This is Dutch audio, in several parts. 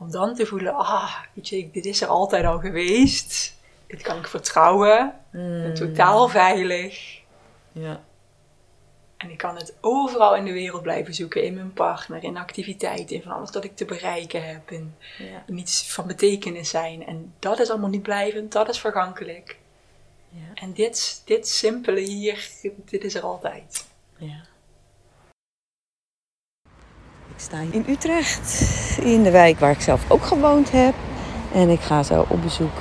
Om dan te voelen, ah, weet je, dit is er altijd al geweest. Dit kan ik vertrouwen. Ik ben Mm. totaal veilig. Ja. En ik kan het overal in de wereld blijven zoeken. In mijn partner, in activiteiten, in van alles dat ik te bereiken heb. Ja. in iets van betekenis zijn. En dat is allemaal niet blijvend, dat is vergankelijk. Ja. En dit, dit simpele hier, dit is er altijd. Ja. Ik sta in Utrecht, in de wijk waar ik zelf ook gewoond heb. En ik ga zo op bezoek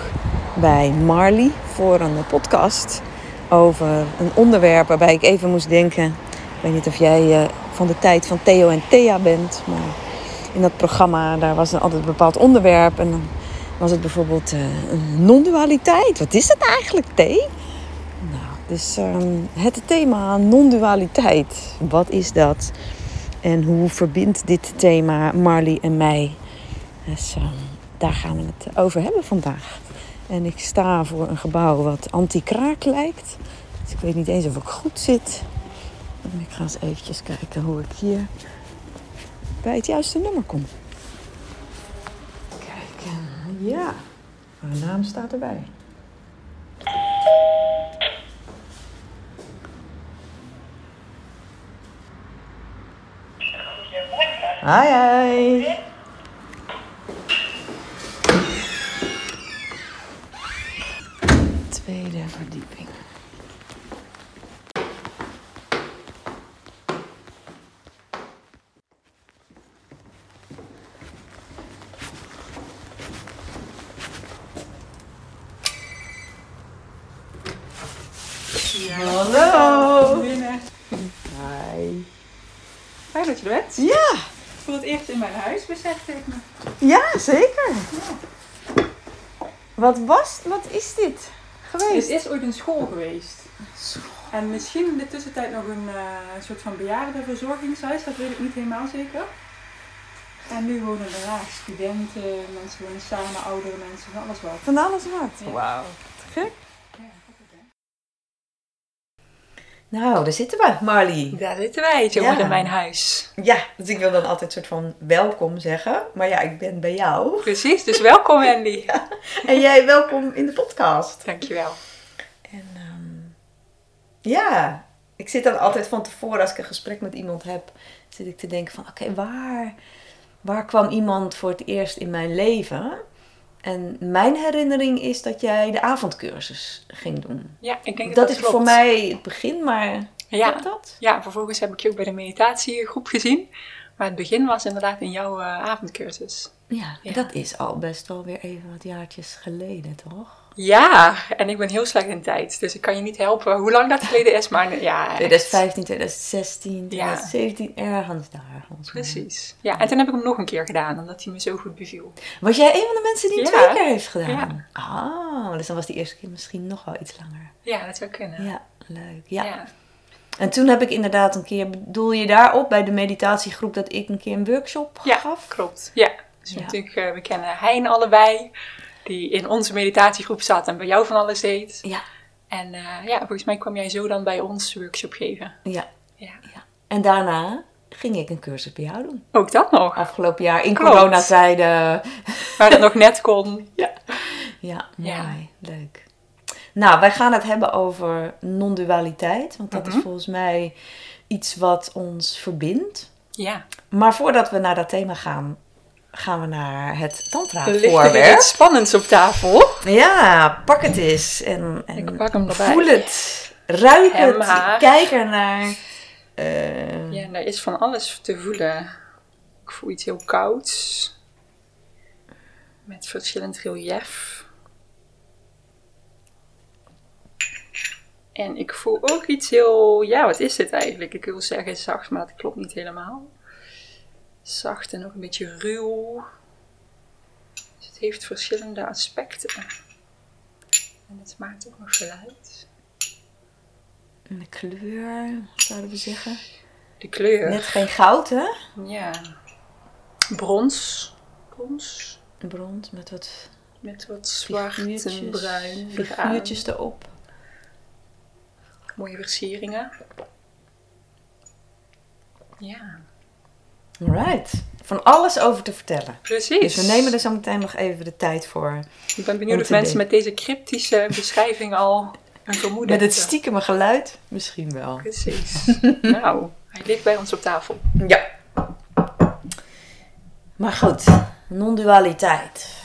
bij Marley voor een podcast over een onderwerp waarbij ik even moest denken. Ik weet niet of jij eh, van de tijd van Theo en Thea bent, maar in dat programma daar was er altijd een bepaald onderwerp. En dan was het bijvoorbeeld eh, een non-dualiteit. Wat is dat eigenlijk, Thee? Nou, dus ehm, het thema non-dualiteit. Wat is dat? En hoe verbindt dit thema Marley en mij? Dus ehm, daar gaan we het over hebben vandaag. En ik sta voor een gebouw wat anti-kraak lijkt. Dus ik weet niet eens of ik goed zit. En ik ga eens eventjes kijken hoe ik hier bij het juiste nummer kom. Kijken, ja. Mijn naam staat erbij. Hi. Tweede verdieping. Hallo. Binnen. Hi. Er. Ja, Voor het eerst in mijn huis besefte ik me. ja, zeker. Wat was, wat is dit Het geweest? is ooit een school geweest. En misschien in de tussentijd nog een eh, soort van bejaardenverzorgingshuis, dat weet ik niet helemaal zeker. En nu wonen er studenten, mensen wonen samen, oudere mensen, van alles wat. Van alles wat. Ja. Wauw, te gek. Ja, grappig, hè? Nou, daar zitten we, Marley. Daar zitten wij, zo Ja. in mijn huis. Ja, dus ik wil dan altijd een soort van welkom zeggen. Maar ja, ik ben bij jou. Precies, dus welkom Andy. En jij welkom in de podcast. Dankjewel. En ehm, ja, ik zit dan altijd van tevoren als ik een gesprek met iemand heb, zit ik te denken van oké, waar, waar kwam iemand voor het eerst in mijn leven? En mijn herinnering is dat jij de avondcursus ging doen. Ja, ik denk dat Dat dat is klopt. voor mij het begin, maar Ja, dat? ja, vervolgens heb ik je ook bij de meditatiegroep gezien. Maar het begin was inderdaad in jouw eh, avondcursus. Ja, Ja. dat is al best wel weer even wat jaartjes geleden, toch? Ja, en ik ben heel slecht in tijd. Dus ik kan je niet helpen hoe lang dat geleden is. Maar ja, echt. 2015, 2016, Ja. 2017, ergens daar. Precies. Ja, en toen heb ik hem nog een keer gedaan, omdat hij me zo goed beviel. Was jij een van de mensen die hem Ja. twee keer heeft gedaan? Ja. Ah, dus dan was die eerste keer misschien nog wel iets langer. Ja, dat zou kunnen. Ja, leuk. Ja. ja. En toen heb ik inderdaad een keer, bedoel je daarop bij de meditatiegroep dat ik een keer een workshop Ja, gaf? klopt. Ja. Dus Ja. natuurlijk, eh, we kennen Hein allebei, die in onze meditatiegroep zat en bij jou van alles deed. Ja. En eh, ja, volgens mij kwam jij zo dan bij ons workshop geven. Ja, Ja. ja. En daarna ging ik een cursus bij jou doen. Ook dat nog, Afgelopen jaar in Klopt. coronatijden. waar het nog net kon. Ja. Ja, mooi. Ja. Leuk. Nou, wij gaan het hebben over non-dualiteit. Want dat Mhm. is volgens mij iets wat ons verbindt. Ja. Maar voordat we naar dat thema gaan, gaan we naar het Er tantra er voorwerp. iets spannends op tafel. Ja, pak het eens. En, en Ik pak hem erbij. voel het. Ruik Hem, het. haar. Kijk ernaar. Eh, Ja, er is van alles te voelen. Ik voel iets heel kouds. Met verschillend relief. En ik voel ook iets heel... Ja, wat is dit eigenlijk? Ik wil zeggen zacht, maar dat klopt niet helemaal. Zacht en ook een beetje ruw. Dus het heeft verschillende aspecten. En het maakt ook nog geluid. En de kleur, zouden we zeggen. De kleur. Net geen goud, hè? Ja. Brons. Brons. Brons met wat Met wat zwart en bruin. figuurtjes erop. Mooie versieringen. Ja. Alright. van alles over te vertellen. Precies. Dus we nemen er zo meteen nog even de tijd voor. Ik ben benieuwd of mensen met deze cryptische beschrijving al een vermoeden Met het stiekeme geluid misschien wel. Precies. nou, hij ligt bij ons op tafel. Ja. Maar goed, non-dualiteit.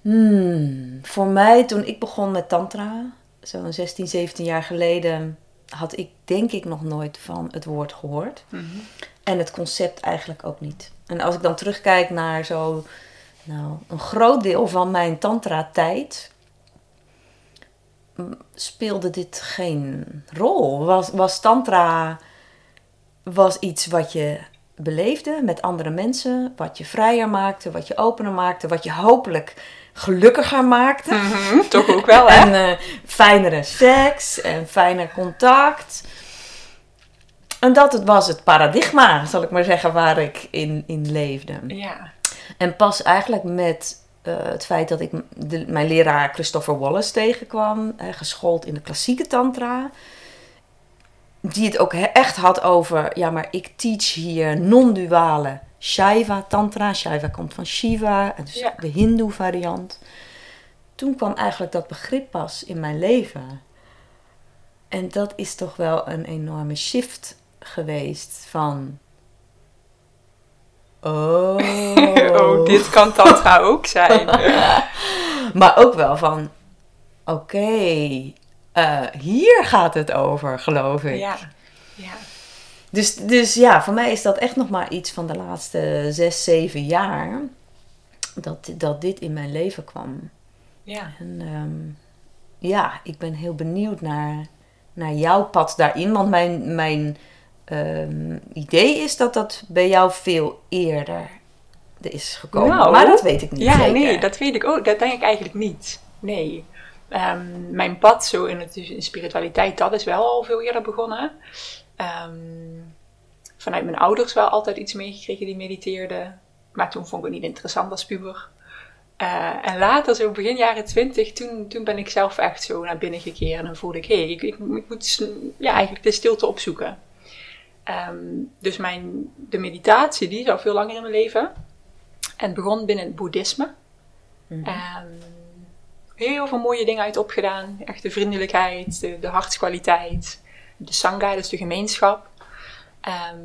Hmm, voor mij, toen ik begon met Tantra, zo'n 16, 17 jaar geleden, had ik denk ik nog nooit van het woord gehoord. En het concept eigenlijk ook niet. En als ik dan terugkijk naar zo, nou, een groot deel van mijn Tantra-tijd, speelde dit geen rol. Was, was Tantra was iets wat je beleefde met andere mensen, wat je vrijer maakte, wat je opener maakte, wat je hopelijk gelukkiger maakte. Mhm, Toch ook wel, hè? En eh, fijnere seks en fijner contact. En dat het was het paradigma, zal ik maar zeggen, waar ik in, in leefde. Ja. En pas eigenlijk met eh, het feit dat ik de, mijn leraar Christopher Wallace tegenkwam, geschoold in de klassieke tantra. Die het ook echt had over, ja maar ik teach hier non-duale Shaiva tantra. Shaiva komt van Shiva, dus Ja. de hindoe variant. Toen kwam eigenlijk dat begrip pas in mijn leven. En dat is toch wel een enorme shift geweest van... Oh, Oh, dit kan tantra ook zijn. Maar ook wel van, oké, eh, hier gaat het over, geloof ik. ja. Ja. Dus, dus ja, voor mij is dat echt nog maar iets van de laatste zes, zeven jaar. Dat, dat dit in mijn leven kwam. Ja. En ehm, ja, ik ben heel benieuwd naar, naar jouw pad daarin. Want mijn, mijn ehm, idee is dat dat bij jou veel eerder is gekomen. Nou, maar dat weet ik niet Ja, zeker. nee, dat weet ik ook. Dat denk ik eigenlijk niet. Nee. Ehm, mijn pad zo in, het, in spiritualiteit, dat is wel al veel eerder begonnen. Ehm, vanuit mijn ouders wel altijd iets meegekregen die mediteerden. Maar toen vond ik het niet interessant als puber. Eh, en later, zo begin jaren twintig, toen, toen ben ik zelf echt zo naar binnen gekeerd. En dan voelde ik, hé, hey, ik, ik, ik moet ja, eigenlijk de stilte opzoeken. Ehm, dus mijn, de meditatie, die is al veel langer in mijn leven. En het begon binnen het boeddhisme. En heel veel mooie dingen uit opgedaan. Echt de vriendelijkheid, de, de hartskwaliteit, de sangha, dus de gemeenschap. Ehm,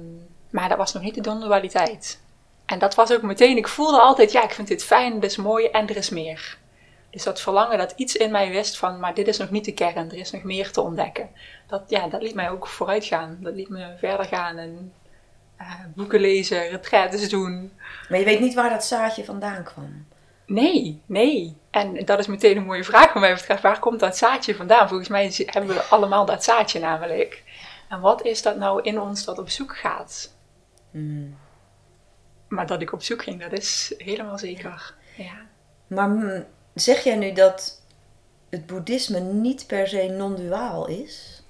maar dat was nog niet de non-dualiteit. En dat was ook meteen, ik voelde altijd, ja, ik vind dit fijn, dit is mooi en er is meer. Dus dat verlangen dat iets in mij wist van, maar dit is nog niet de kern, er is nog meer te ontdekken. Dat, ja, dat liet mij ook vooruit gaan. Dat liet me verder gaan en eh, boeken lezen, retraites doen. Maar je weet niet waar dat zaadje vandaan kwam. Nee, nee. En dat is meteen een mooie vraag wat mij betreft. Waar komt dat zaadje vandaan? Volgens mij hebben we allemaal dat zaadje namelijk. En wat is dat nou in ons dat op zoek gaat? Maar dat ik op zoek ging, dat is helemaal zeker. Ja. Maar zeg jij nu dat het boeddhisme niet per se non-duaal is?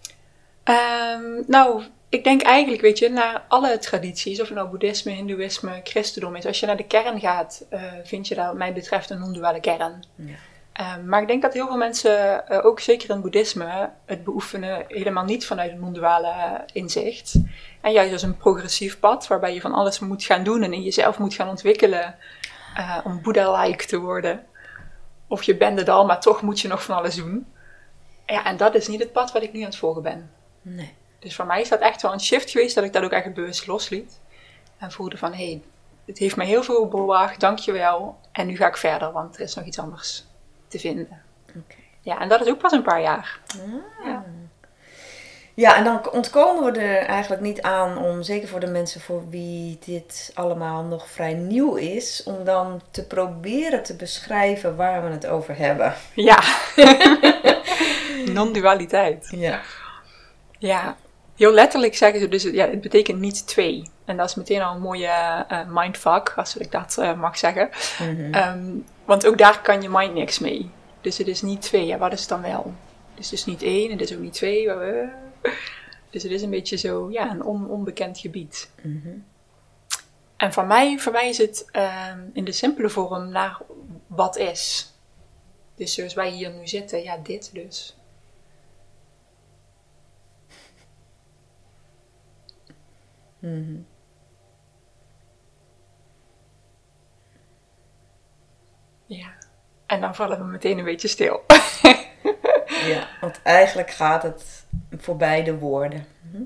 Ehm, nou, ik denk eigenlijk, weet je, naar alle tradities, of het nou boeddhisme, hindoeïsme, christendom is. Als je naar de kern gaat, eh, vind je daar wat mij betreft een non-duale kern. Ja. Ehm, maar ik denk dat heel veel mensen, eh, ook zeker in boeddhisme, het beoefenen helemaal niet vanuit een non-duale inzicht. En juist als een progressief pad, waarbij je van alles moet gaan doen en in jezelf moet gaan ontwikkelen eh, om Boeddha-like te worden. Of je bent het al, maar toch moet je nog van alles doen. Ja, en dat is niet het pad wat ik nu aan het volgen ben. Nee. Dus voor mij is dat echt wel een shift geweest dat ik dat ook echt bewust losliet. En voelde van, hé, hey, het heeft mij heel veel bewaard, dankjewel. En nu ga ik verder, want er is nog iets anders te vinden. Ja, en dat is ook pas een paar jaar. Ja. Ja, en dan ontkomen we er eigenlijk niet aan om, zeker voor de mensen voor wie dit allemaal nog vrij nieuw is, om dan te proberen te beschrijven waar we het over hebben. Ja. Non-dualiteit. Ja. Ja. Heel letterlijk zeggen ze dus, ja, het betekent niet twee. En dat is meteen al een mooie eh, mindfuck, als ik dat eh, mag zeggen. Ehm, want ook daar kan je mind niks mee. Dus het is niet twee. Ja, wat is het dan wel? Het is dus niet één, het is ook niet twee. Dus het is een beetje zo, ja, een on- onbekend gebied. En voor mij, voor mij is het ehm, in de simpele vorm naar wat is. Dus zoals wij hier nu zitten, ja, dit dus. Mhm. Ja, en dan vallen we meteen een beetje stil. ja, want eigenlijk gaat het voorbij de woorden. Mhm.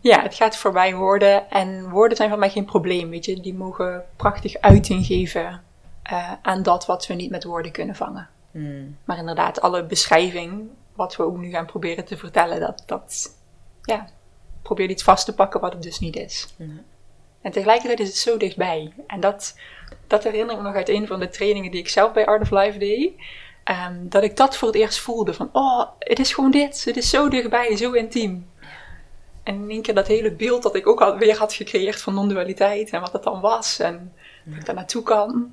Ja, het gaat voorbij woorden. En woorden zijn voor mij geen probleem, weet je. Die mogen prachtig uiting geven eh, aan dat wat we niet met woorden kunnen vangen. Mhm. Maar inderdaad, alle beschrijving, wat we ook nu gaan proberen te vertellen, dat, dat ja, probeer iets vast te pakken wat het dus niet is. En tegelijkertijd is het zo dichtbij. En dat, dat herinner ik me nog uit een van de trainingen die ik zelf bij Art of Life deed. Ehm, dat ik dat voor het eerst voelde. Van, oh, het is gewoon dit. Het is zo dichtbij, zo intiem. En in één keer dat hele beeld dat ik ook alweer had gecreëerd van non-dualiteit. En wat het dan was. En hoe ik daar naartoe kan.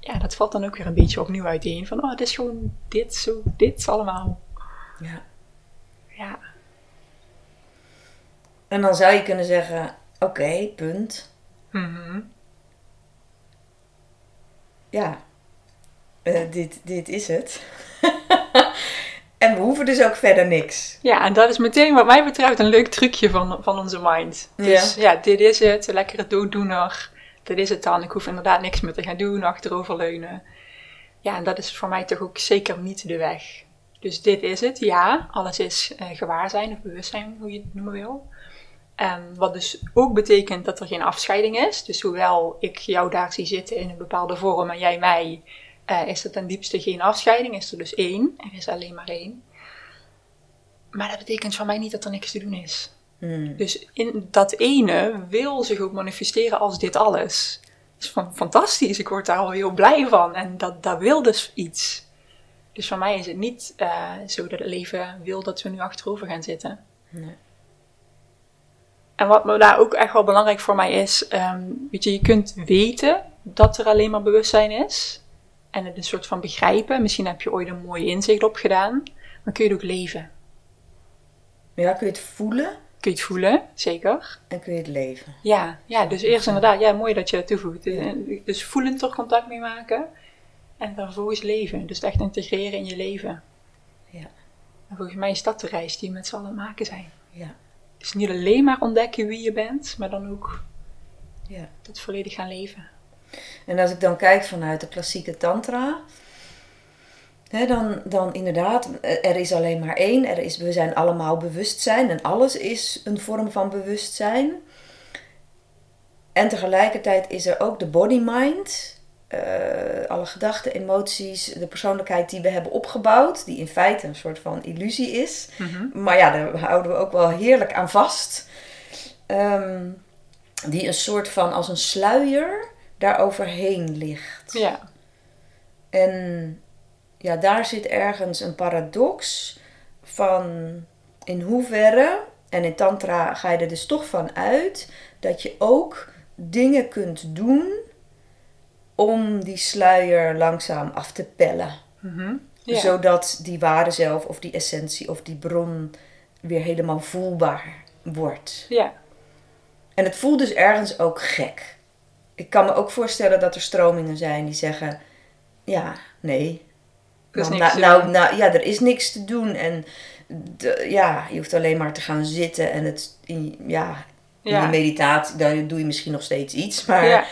Ja, dat valt dan ook weer een beetje opnieuw uiteen. Van, oh, het is gewoon dit, zo, dit allemaal. Ja. Ja, En dan zou je kunnen zeggen, oké, punt. Mhm. Ja, Eh, dit, dit is het. en we hoeven dus ook verder niks. Ja, en dat is meteen wat mij betreft een leuk trucje van, van onze mind. Dus ja, dit is het, lekkere dooddoener. Dit is het dan. Ik hoef inderdaad niks meer te gaan doen, achteroverleunen. Ja, en dat is voor mij toch ook zeker niet de weg. Dus dit is het, ja. Alles is eh, gewaarzijn of bewustzijn, hoe je het noemen wil. Ehm, wat dus ook betekent dat er geen afscheiding is. Dus hoewel ik jou daar zie zitten in een bepaalde vorm en jij mij, eh, is er ten diepste geen afscheiding. Is er dus één. Er is alleen maar één. Maar dat betekent voor mij niet dat er niks te doen is. Hmm. Dus in dat ene wil zich ook manifesteren als dit alles. Dat is van, fantastisch, ik word daar al heel blij van. En dat, dat wil dus iets. Dus voor mij is het niet eh, zo dat het leven wil dat we nu achterover gaan zitten. Nee. En wat me daar ook echt wel belangrijk voor mij is, ehm, weet je, je kunt weten dat er alleen maar bewustzijn is. En het een soort van begrijpen. Misschien heb je ooit een mooi inzicht opgedaan. Maar kun je het ook leven? Ja, kun je het voelen Kun je het voelen? Zeker. en kun je het leven. Ja, ja, dus eerst inderdaad, ja, mooi dat je het toevoegt. Dus- Dus voelend er contact mee maken en dan vervolgens leven. Dus het echt integreren in je leven. Ja. En volgens mij is dat de reis die we met z'n allen maken zijn. Ja. Dus niet alleen maar ontdekken wie je bent, maar dan ook ja. het volledig gaan leven. En als ik dan kijk vanuit de klassieke tantra, hè, dan, dan inderdaad, er is alleen maar één. Er is, we zijn allemaal bewustzijn en alles is een vorm van bewustzijn. En tegelijkertijd is er ook de body-mind. Eh, alle gedachten, emoties, de persoonlijkheid die we hebben opgebouwd, die in feite een soort van illusie is. Maar ja, daar houden we ook wel heerlijk aan vast. Ehm, die een soort van als een sluier daar overheen ligt. Ja, En ja, daar zit ergens een paradox van in hoeverre, en in Tantra ga je er dus toch van uit, dat je ook dingen kunt doen om die sluier langzaam af te pellen. ja. Zodat die ware zelf of die essentie of die bron weer helemaal voelbaar wordt. ja. En het voelt dus ergens ook gek. Ik kan me ook voorstellen dat er stromingen zijn die zeggen: Ja, nee. Er is Nou, niks nou, te nou, doen. nou, ja, er is niks te doen. En de, ja, je hoeft alleen maar te gaan zitten en het. In, ja, in de meditatie, dan doe je misschien nog steeds iets. Maar Ja.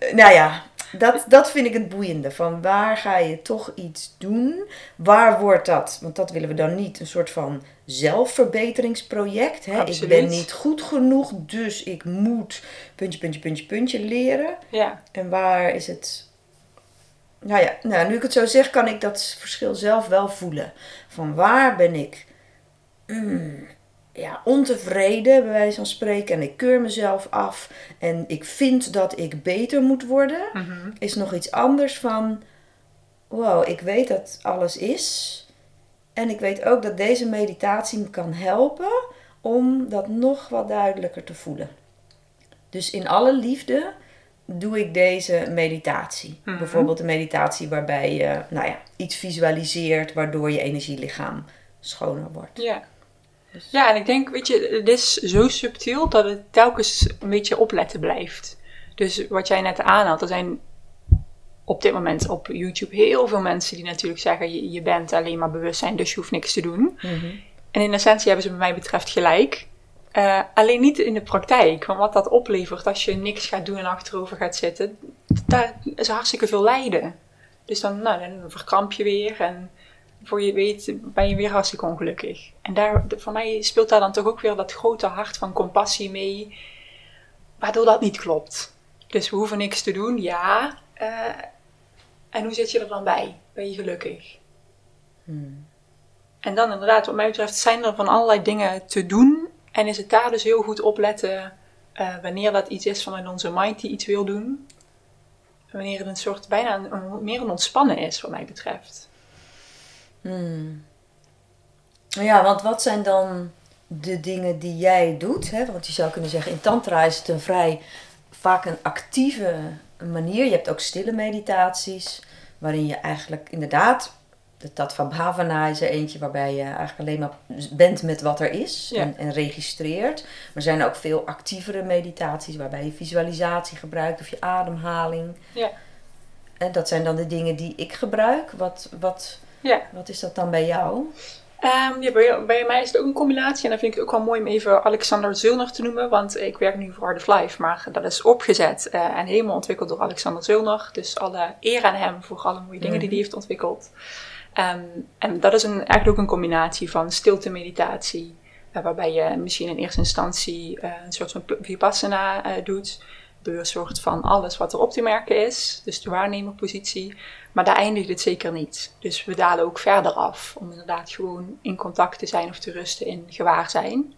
eh, nou ja, dat, dat vind ik het boeiende. Van waar ga je toch iets doen? Waar wordt dat? Want dat willen we dan niet. Een soort van zelfverbeteringsproject. Hè? Ik ben niet goed genoeg, dus ik moet puntje, puntje, puntje, puntje leren. ja. En waar is het... Nou ja, nou, nu ik het zo zeg, kan ik dat verschil zelf wel voelen. Van waar ben ik mm, ja, ontevreden, bij wijze van spreken. En ik keur mezelf af. En ik vind dat ik beter moet worden. Mhm. Is nog iets anders van... Wow, ik weet dat alles is. En ik weet ook dat deze meditatie me kan helpen om dat nog wat duidelijker te voelen. Dus in alle liefde doe ik deze meditatie. Mhm. Bijvoorbeeld een meditatie waarbij je nou ja, iets visualiseert waardoor je energielichaam schoner wordt. Ja. Ja, en ik denk, weet je, het is zo subtiel dat het telkens een beetje opletten blijft. Dus wat jij net aanhaalt, er zijn op dit moment op YouTube heel veel mensen die natuurlijk zeggen, je, je bent alleen maar bewustzijn, dus je hoeft niks te doen. En in essentie hebben ze wat mij betreft gelijk. Eh, alleen niet in de praktijk. Want wat dat oplevert als je niks gaat doen en achterover gaat zitten, daar is hartstikke veel lijden. Dus dan, nou, dan verkramp je weer en voor je weet ben je weer hartstikke ongelukkig. En daar, voor mij speelt daar dan toch ook weer dat grote hart van compassie mee, waardoor dat niet klopt. Dus we hoeven niks te doen, ja. eh, en hoe zit je er dan bij? Ben je gelukkig? Hmm. En dan inderdaad, wat mij betreft, zijn er van allerlei dingen te doen. En is het daar dus heel goed opletten eh, wanneer dat iets is vanuit onze mind die iets wil doen. Wanneer het een soort bijna een- meer een ontspannen is, wat mij betreft. Hmm. Ja, want wat zijn dan de dingen die jij doet? Hè? Want je zou kunnen zeggen, in tantra is het een vrij vaak een actieve manier. Je hebt ook stille meditaties, waarin je eigenlijk inderdaad, de Tattva Bhavana is er eentje waarbij je eigenlijk alleen maar bent met wat er is Ja. en, en registreert. Maar er zijn ook veel actievere meditaties waarbij je visualisatie gebruikt of je ademhaling. Ja. En dat zijn dan de dingen die ik gebruik. Wat, wat, Ja. wat is dat dan bij jou? Ehm, ja, bij, bij mij is het ook een combinatie. En dan vind ik het ook wel mooi om even Alexander Zulner te noemen. Want ik werk nu voor Art of Life. Maar dat is opgezet eh, en helemaal ontwikkeld door Alexander Zulner. Dus alle eer aan hem voor alle mooie dingen die hij heeft ontwikkeld. Ehm, en dat is een, eigenlijk ook een combinatie van stilte meditatie. eh, waarbij je misschien in eerste instantie eh, een soort van vipassana doet. Een soort van alles wat er op te merken is. Dus de waarnemerpositie. Maar daar eindigt het zeker niet. Dus we dalen ook verder af. Om inderdaad gewoon in contact te zijn of te rusten in gewaarzijn.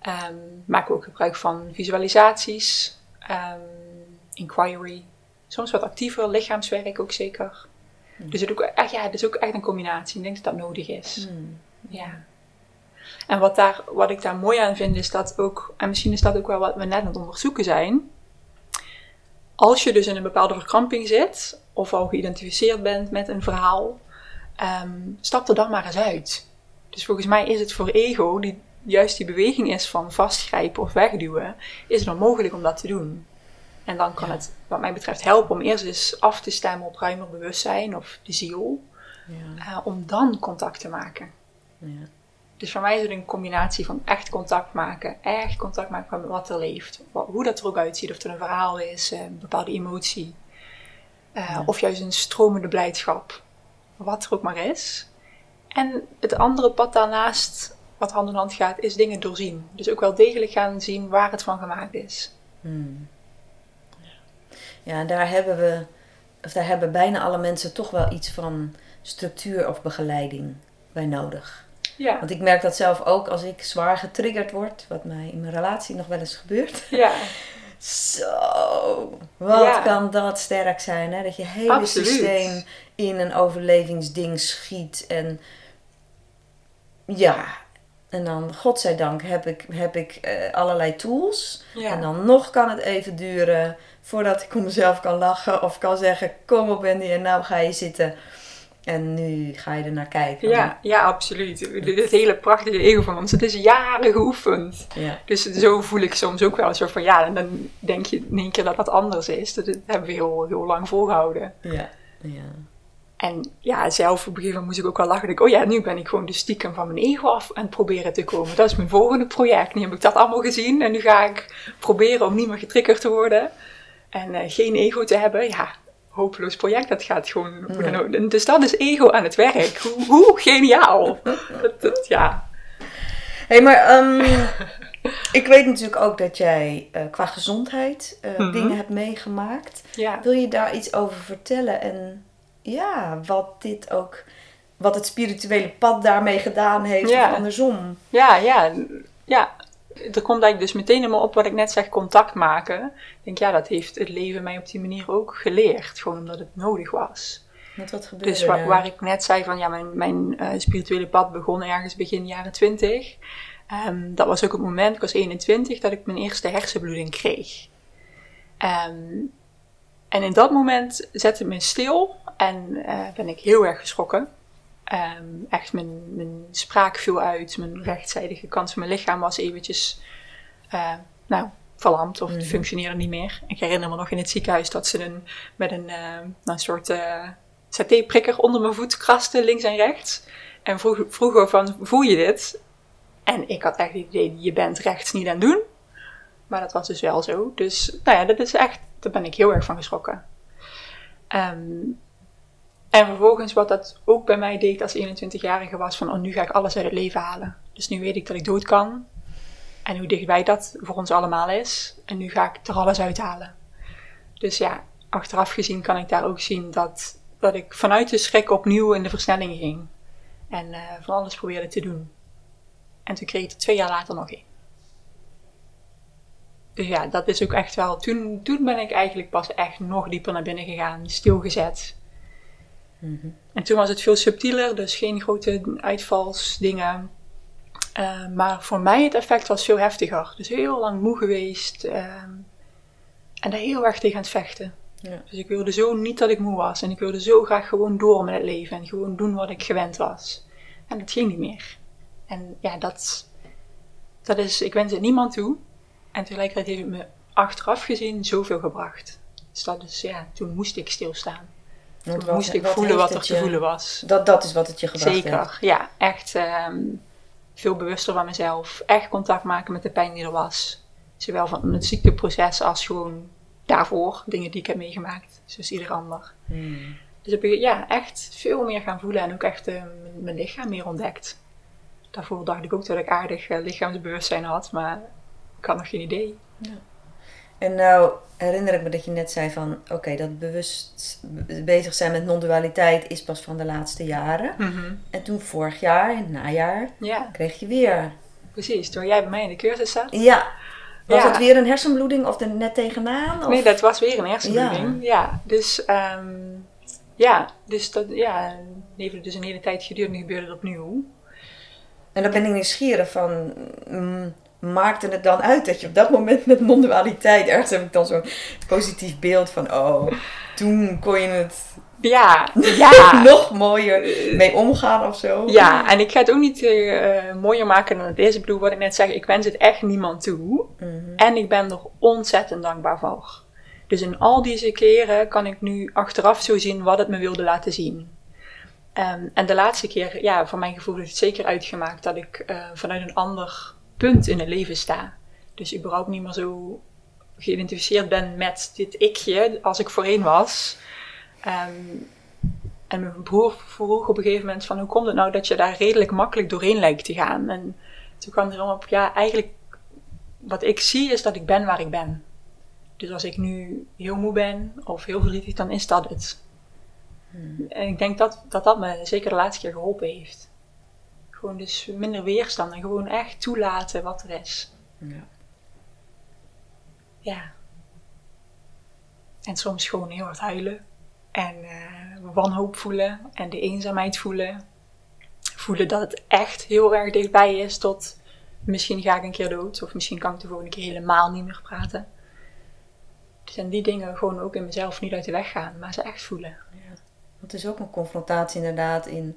Ehm maken we ook gebruik van visualisaties. ehm, inquiry. Soms wat actiever lichaamswerk ook zeker. Dus het, ook, echt, ja, het is ook echt een combinatie. Ik denk dat dat nodig is. Hmm. Ja. En wat, daar, wat ik daar mooi aan vind is dat ook, en misschien is dat ook wel wat we net aan het onderzoeken zijn. Als je dus in een bepaalde verkramping zit, of al geïdentificeerd bent met een verhaal, ehm, stap er dan maar eens uit. Dus volgens mij is het voor ego, die juist die beweging is van vastgrijpen of wegduwen, is het dan mogelijk om dat te doen. En dan kan het, wat mij betreft, helpen om eerst eens af te stemmen op ruimer bewustzijn of de ziel, Ja, eh, om dan contact te maken. ja. Dus voor mij is het een combinatie van echt contact maken, echt contact maken met wat er leeft. Wat- hoe dat er ook uitziet, of het een verhaal is, eh, een bepaalde emotie, eh, Ja. of juist een stromende blijdschap. Wat er ook maar is. En het andere pad daarnaast, wat hand in hand gaat, is dingen doorzien. Dus ook wel degelijk gaan zien waar het van gemaakt is. Hmm. Ja, en daar hebben we, of daar hebben bijna alle mensen toch wel iets van structuur of begeleiding bij nodig. Ja, Want ik merk dat zelf ook als ik zwaar getriggerd word, wat mij in mijn relatie nog wel eens gebeurt. ja, Zo, wat Ja. kan dat sterk zijn, hè? Dat je hele Absoluut. systeem in een overlevingsding schiet. En ja, en dan, godzijdank, heb ik, heb ik eh, allerlei tools. ja. En dan nog kan het even duren voordat ik om mezelf kan lachen of kan zeggen: Kom op, Wendy, en nou ga je zitten. En nu ga je er naar kijken. Ja, ja, absoluut. Dit hele prachtige ego van ons, het is jaren geoefend. Ja. Dus zo voel ik soms ook wel zo van ja, en dan denk je in één keer dat dat anders is. Dat, dat hebben we heel, heel lang volgehouden. Ja. ja. En ja, zelf op een gegeven moment moest ik ook wel lachen. Ik, oh ja, nu ben ik gewoon de stiekem van mijn ego af aan het proberen te komen. Dat is mijn volgende project. Nu heb ik dat allemaal gezien en nu ga ik proberen om niet meer getriggerd te worden. En eh, geen ego te hebben. Ja, hopeloos project. Dat gaat gewoon... Ja. Dus dat is ego aan het werk. Hoe, hoe geniaal. Dat, dat, ja. Hé, hey, maar ehm, ik weet natuurlijk ook dat jij eh, qua gezondheid eh, Mhm. dingen hebt meegemaakt. Ja. Wil je daar iets over vertellen? En ja, wat dit ook, wat het spirituele pad daarmee gedaan heeft, Ja. of andersom. Ja, ja, ja. Er komt eigenlijk dus meteen in me op wat ik net zeg, contact maken. Ik denk, ja, dat heeft het leven mij op die manier ook geleerd. Gewoon omdat het nodig was. Wat gebeurde Dus waar, waar ik net zei van, ja, mijn, mijn eh, spirituele pad begon ergens begin jaren 20. Ehm, dat was ook het moment, ik was 21, dat ik mijn eerste hersenbloeding kreeg. Ehm, en in dat moment zette het me stil en eh, ben ik heel erg geschrokken. Ehm, echt, mijn, mijn spraak viel uit, mijn rechtzijdige kant van mijn lichaam was eventjes, eh, nou, verlamd of Mhm. functioneerde niet meer. Ik herinner me nog in het ziekenhuis dat ze een, met een, eh, nou, een soort eh satéprikker onder mijn voet krasten, links en rechts. En vroeg, vroegen van, voel je dit? En ik had echt het idee, je bent rechts niet aan het doen. Maar dat was dus wel zo. Dus, nou ja, dat is echt, daar ben ik heel erg van geschrokken. Ehm, En vervolgens wat dat ook bij mij deed als 21-jarige was van, oh nu ga ik alles uit het leven halen. Dus nu weet ik dat ik dood kan. En hoe dichtbij dat voor ons allemaal is. En nu ga ik er alles uithalen. Dus ja, achteraf gezien kan ik daar ook zien dat, dat ik vanuit de schrik opnieuw in de versnelling ging. En uh, van alles probeerde te doen. En toen kreeg ik er twee jaar later nog één. Dus ja, dat is ook echt wel. Toen, toen ben ik eigenlijk pas echt nog dieper naar binnen gegaan, stilgezet. Mm En toen was het veel subtieler, dus geen grote uitvalsdingen. Uh, maar voor mij het effect was veel heftiger. Dus heel lang moe geweest. Uh, en daar heel erg tegen aan het vechten. Ja. Dus ik wilde zo niet dat ik moe was. En ik wilde zo graag gewoon door met het leven. En gewoon doen wat ik gewend was. En dat ging niet meer. En ja, dat, dat is, ik wens het niemand toe. En tegelijkertijd heeft het me achteraf gezien zoveel gebracht. Dus dat is, ja, toen moest ik stilstaan. Wat, moest ik voelen wat er te voelen was. Dat, dat is wat het je gebracht Zeker, heeft. ja. Echt um, veel bewuster van mezelf. Echt contact maken met de pijn die er was. Zowel van het ziekteproces als gewoon daarvoor. Dingen die ik heb meegemaakt. Zoals ieder ander. Hmm. Dus heb ik ja, echt veel meer gaan voelen. En ook echt uh, mijn lichaam meer ontdekt. Daarvoor dacht ik ook dat ik aardig uh, lichaamsbewustzijn had. Maar ik had nog geen idee. Ja. En nou herinner ik me dat je net zei van... Oké, dat bewust bezig zijn met non-dualiteit is pas van de laatste jaren. Mhm. En toen vorig jaar, in het najaar, ja. kreeg je weer... Precies, toen jij bij mij in de cursus zat. Ja. Was ja. het weer een hersenbloeding of er net tegenaan? Of? Nee, dat was weer een hersenbloeding. Ja, dus... Um, ja, dus dat ja, heeft dus een hele tijd geduurd en gebeurde het opnieuw. En dan ben ik nieuwsgierig van... Mm, maakte het dan uit dat je op dat moment met non-dualiteit, ergens heb ik dan zo'n positief beeld van, oh, toen kon je het ja, ja. nog mooier mee omgaan of zo. Ja, en ik ga het ook niet uh, mooier maken dan het is. Ik bedoel, wat ik net zeg, ik wens het echt niemand toe. Mhm. En ik ben er ontzettend dankbaar voor. Dus in al deze keren kan ik nu achteraf zo zien wat het me wilde laten zien. Um, en de laatste keer, ja, voor mijn gevoel heeft het zeker uitgemaakt dat ik uh, vanuit een ander punt in het leven sta. Dus überhaupt niet meer zo geïdentificeerd ben met dit ikje als ik voorheen was. Um, en mijn broer vroeg op een gegeven moment van hoe komt het nou dat je daar redelijk makkelijk doorheen lijkt te gaan. En toen kwam er op, ja eigenlijk wat ik zie is dat ik ben waar ik ben. Dus als ik nu heel moe ben of heel verdrietig, dan is dat het. Hmm. En ik denk dat, dat dat me zeker de laatste keer geholpen heeft. Gewoon dus minder weerstand en gewoon echt toelaten wat er is. Ja. Ja. En soms gewoon heel hard huilen. En uh, wanhoop voelen. En de eenzaamheid voelen. Voelen dat het echt heel erg dichtbij is tot misschien ga ik een keer dood. Of misschien kan ik de volgende keer helemaal niet meer praten. Dus en die dingen gewoon ook in mezelf niet uit de weg gaan. Maar ze echt voelen. Ja. Het is ook een confrontatie inderdaad in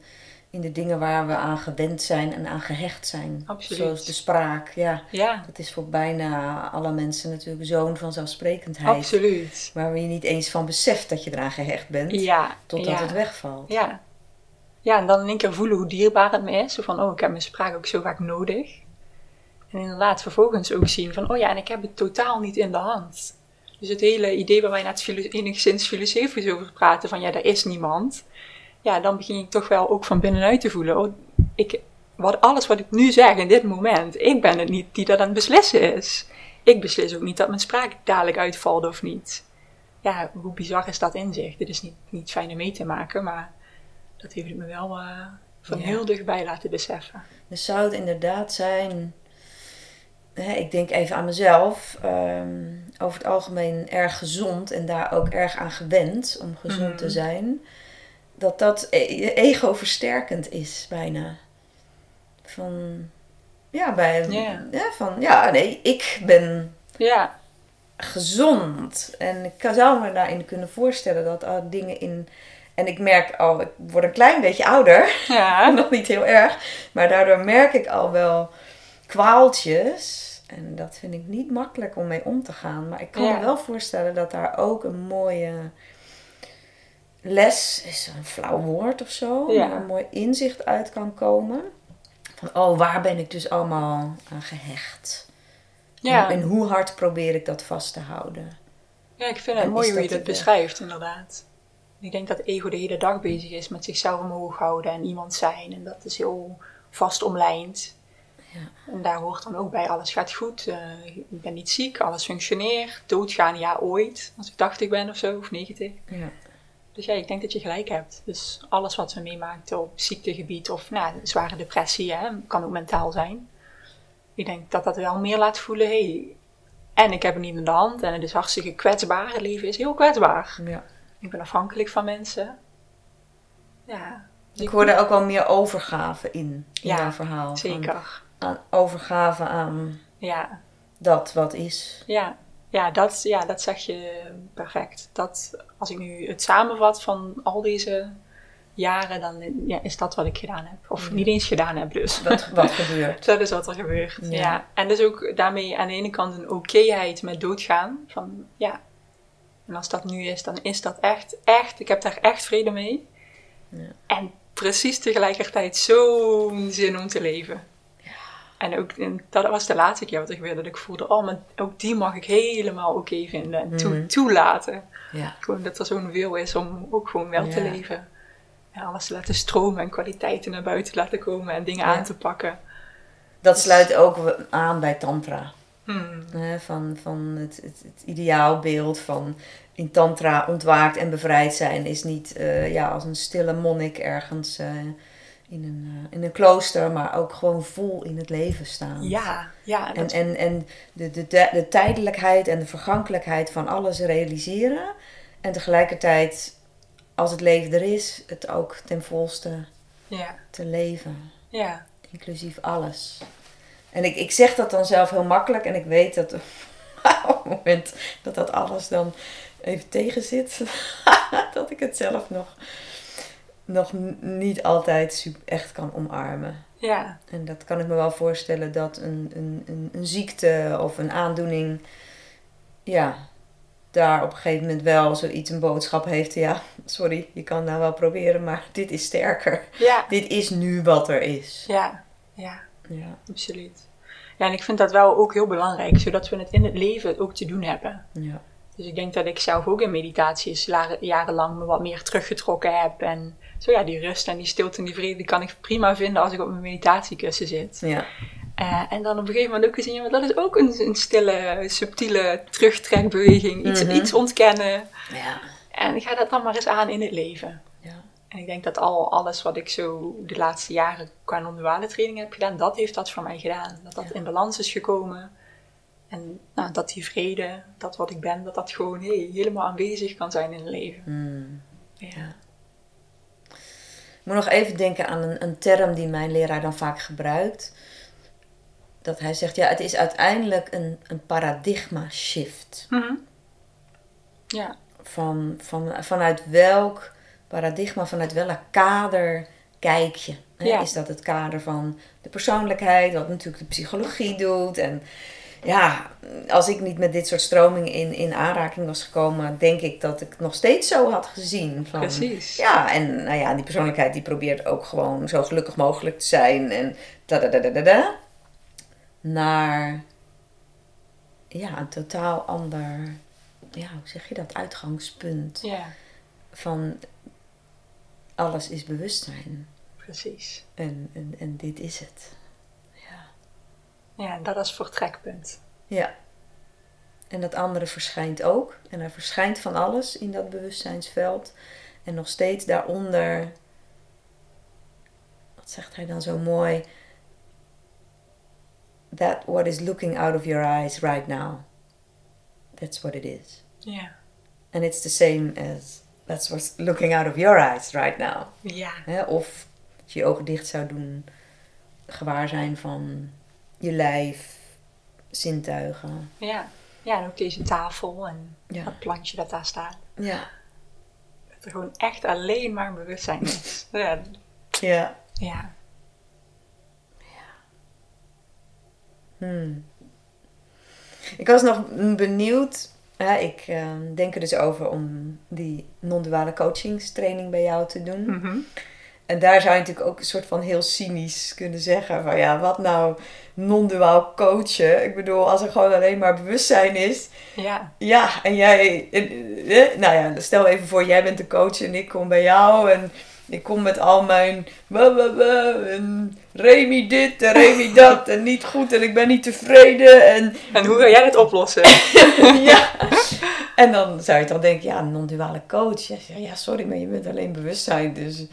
in de dingen waar we aan gewend zijn en aan gehecht zijn. Absoluut. Zoals de spraak, ja. ja. Dat is voor bijna alle mensen natuurlijk zo'n vanzelfsprekendheid. Absoluut. Waar je niet eens van beseft dat je eraan gehecht bent. Ja. Totdat het wegvalt. Ja. Ja, en dan in één keer voelen hoe dierbaar het me is. Zo van, oh, ik heb mijn spraak ook zo vaak nodig. En inderdaad vervolgens ook zien van, oh ja, en ik heb het totaal niet in de hand. Dus het hele idee waar wij net enigszins filosofisch over praten, van ja, er is niemand ja, dan begin je toch wel ook van binnenuit te voelen. Oh, ik, wat, alles wat ik nu zeg in dit moment, ik ben het niet die dat aan het beslissen is. Ik beslis ook niet dat mijn spraak dadelijk uitvalt of niet. Ja, hoe bizar is dat in zich? Dit is niet, niet fijn om mee te maken, maar dat heeft het me wel uh, van heel dichtbij laten beseffen. Dus zou het inderdaad zijn, hè, ik denk even aan mezelf, um, over het algemeen erg gezond en daar ook erg aan gewend om gezond te mhm. zijn dat dat e-, ego-versterkend is bijna. Van, ja, bij, ja, van, ja, nee, ik ben ja. gezond. En ik zou me daarin kunnen voorstellen dat al dingen in... En ik merk al, ik word een klein beetje ouder. Ja. Nog niet heel erg. Maar daardoor merk ik al wel kwaaltjes. En dat vind ik niet makkelijk om mee om te gaan. Maar ik kan me wel voorstellen dat daar ook een mooie les is een flauw woord of zo, ja. een mooi inzicht uit kan komen. Van, oh, waar ben ik dus allemaal aan gehecht? Ja. En, hoe hard probeer ik dat vast te houden? Ja, ik vind het mooi hoe je dat beschrijft, inderdaad. Ik denk dat ego de hele dag bezig is met zichzelf omhoog houden en iemand zijn. En dat is heel vast omlijnd. Ja. En daar hoort dan ook bij, alles gaat goed, eh, ik ben niet ziek, alles functioneert. Doodgaan, ja, ooit, als ik 80 ben of zo, of 90. Ja. Dus ja, ik denk dat je gelijk hebt. Dus alles wat we meemaakt op ziektegebied of nou, zware depressie, hè, kan ook mentaal zijn. Ik denk dat dat wel meer laat voelen, hey, en ik heb het niet in de hand en het is hartstikke kwetsbaar. Het leven is heel kwetsbaar. ja. Ik ben afhankelijk van mensen. Ja, Ik hoorde ook wel meer overgave in, in Ja, jouw verhaal. Zeker. aan overgave aan Ja, dat wat is. ja. Ja, dat, ja, dat zeg je perfect. Dat, als ik nu het samenvat van al deze jaren, dan ja, is dat wat ik gedaan heb. Of Ja. niet eens gedaan heb dus. Wat, wat gebeurt. Dat is wat er gebeurt. Ja. Ja. En dus ook daarmee aan de ene kant een okéheid met doodgaan. Van ja, en als dat nu is, dan is dat echt, echt, ik heb daar echt vrede mee. Ja. En precies tegelijkertijd zo'n zin om te leven. En ook, en dat was de laatste keer wat ik weer, dat ik voelde, oh, maar ook die mag ik helemaal oké vinden en toe- Mhm. toelaten. Ja. Gewoon dat er zo'n wil is om ook gewoon wel te Ja. leven. En alles te laten stromen en kwaliteiten naar buiten te laten komen en dingen Ja. aan te pakken. Dat sluit ook aan bij Tantra. Hmm. Van van het, het, het ideaalbeeld van in Tantra ontwaakt en bevrijd zijn is niet eh, ja, als een stille monnik ergens eh, in, een, eh, in een klooster, maar ook gewoon vol in het leven staan. Ja, ja. En, en, en de, de, de, de tijdelijkheid en de vergankelijkheid van alles realiseren. En tegelijkertijd, als het leven er is, het ook ten volste ja, te leven. ja, Inclusief alles. En ik, ik zeg dat dan zelf heel makkelijk. En ik weet dat op het moment dat dat alles dan even tegen zit, dat ik het zelf nog, nog niet altijd echt kan omarmen. ja, En dat kan ik me wel voorstellen dat een, een, een, een ziekte of een aandoening, ja, daar op een gegeven moment wel zoiets een boodschap heeft. Ja, sorry, je kan nou wel proberen, maar dit is sterker. ja, Dit is nu wat er is. ja, ja, Ja, absoluut. Ja, en ik vind dat wel ook heel belangrijk, zodat we het in het leven ook te doen hebben. ja, Dus ik denk dat ik zelf ook in meditaties la- jarenlang me wat meer teruggetrokken heb. En zo ja, die rust en die stilte en die vrede die kan ik prima vinden als ik op mijn meditatiekussen zit. ja, Eh, en dan op een gegeven moment ook gezien, maar dat is ook een, een stille, subtiele terugtrekbeweging. Iets, Mhm. iets ontkennen. ja, En ga dat dan maar eens aan in het leven. ja. En ik denk dat al alles wat ik zo de laatste jaren qua non-duale training heb gedaan, dat heeft dat voor mij gedaan. Dat dat in balans is gekomen. En nou, dat die vrede, dat wat ik ben, dat dat gewoon hey, helemaal aanwezig kan zijn in het leven. Hmm. Ja. Moet nog even denken aan een, een term die mijn leraar dan vaak gebruikt. Dat hij zegt, ja, het is uiteindelijk een, een paradigma shift. Mhm. Ja, Van, van, vanuit welk paradigma, vanuit welk kader kijk je? Hè? Ja. Is dat het kader van de persoonlijkheid, wat natuurlijk de psychologie doet? En ja, als ik niet met dit soort stromingen in, in aanraking was gekomen, denk ik dat ik het nog steeds zo had gezien. Van, precies. Ja, en nou ja, die persoonlijkheid die probeert ook gewoon zo gelukkig mogelijk te zijn. En da da da da da da. Naar ja, een totaal ander, ja, hoe zeg je dat, uitgangspunt Ja, van alles is bewustzijn. precies. En, en, en dit is het. Ja. Dat is vertrekpunt. ja. En dat andere verschijnt ook. En er verschijnt van alles in dat bewustzijnsveld. En nog steeds daaronder, wat zegt hij dan zo mooi? That what is looking out of your eyes right now. That's what it is. Ja. And it's the same as that's what's looking out of your eyes right now. Ja, Of als je je ogen dicht zou doen, gewaar zijn van je lijf, zintuigen. ja. Ja, en ook deze tafel en Ja. dat plantje dat daar staat. Ja. Dat er gewoon echt alleen maar bewustzijn is. ja, Ja. ja. Hmm. Ik was nog benieuwd. Hè, ik eh, denk er dus over om die non-duale coachingstraining bij jou te doen. Mhm. En daar zou je natuurlijk ook een soort van heel cynisch kunnen zeggen van ja, wat nou non-duaal coachen? Ik bedoel, als er gewoon alleen maar bewustzijn is. Ja. Ja, en jij, eh, nou ja, stel even voor, jij bent de coach en ik kom bij jou en ik kom met al mijn en Remy dit en Remy dat en niet goed en ik ben niet tevreden en En hoe ga jij dat oplossen? ja. En dan zou je toch denken, ja, een non-duale coach. Ja, ja, sorry, maar je bent alleen bewustzijn, dus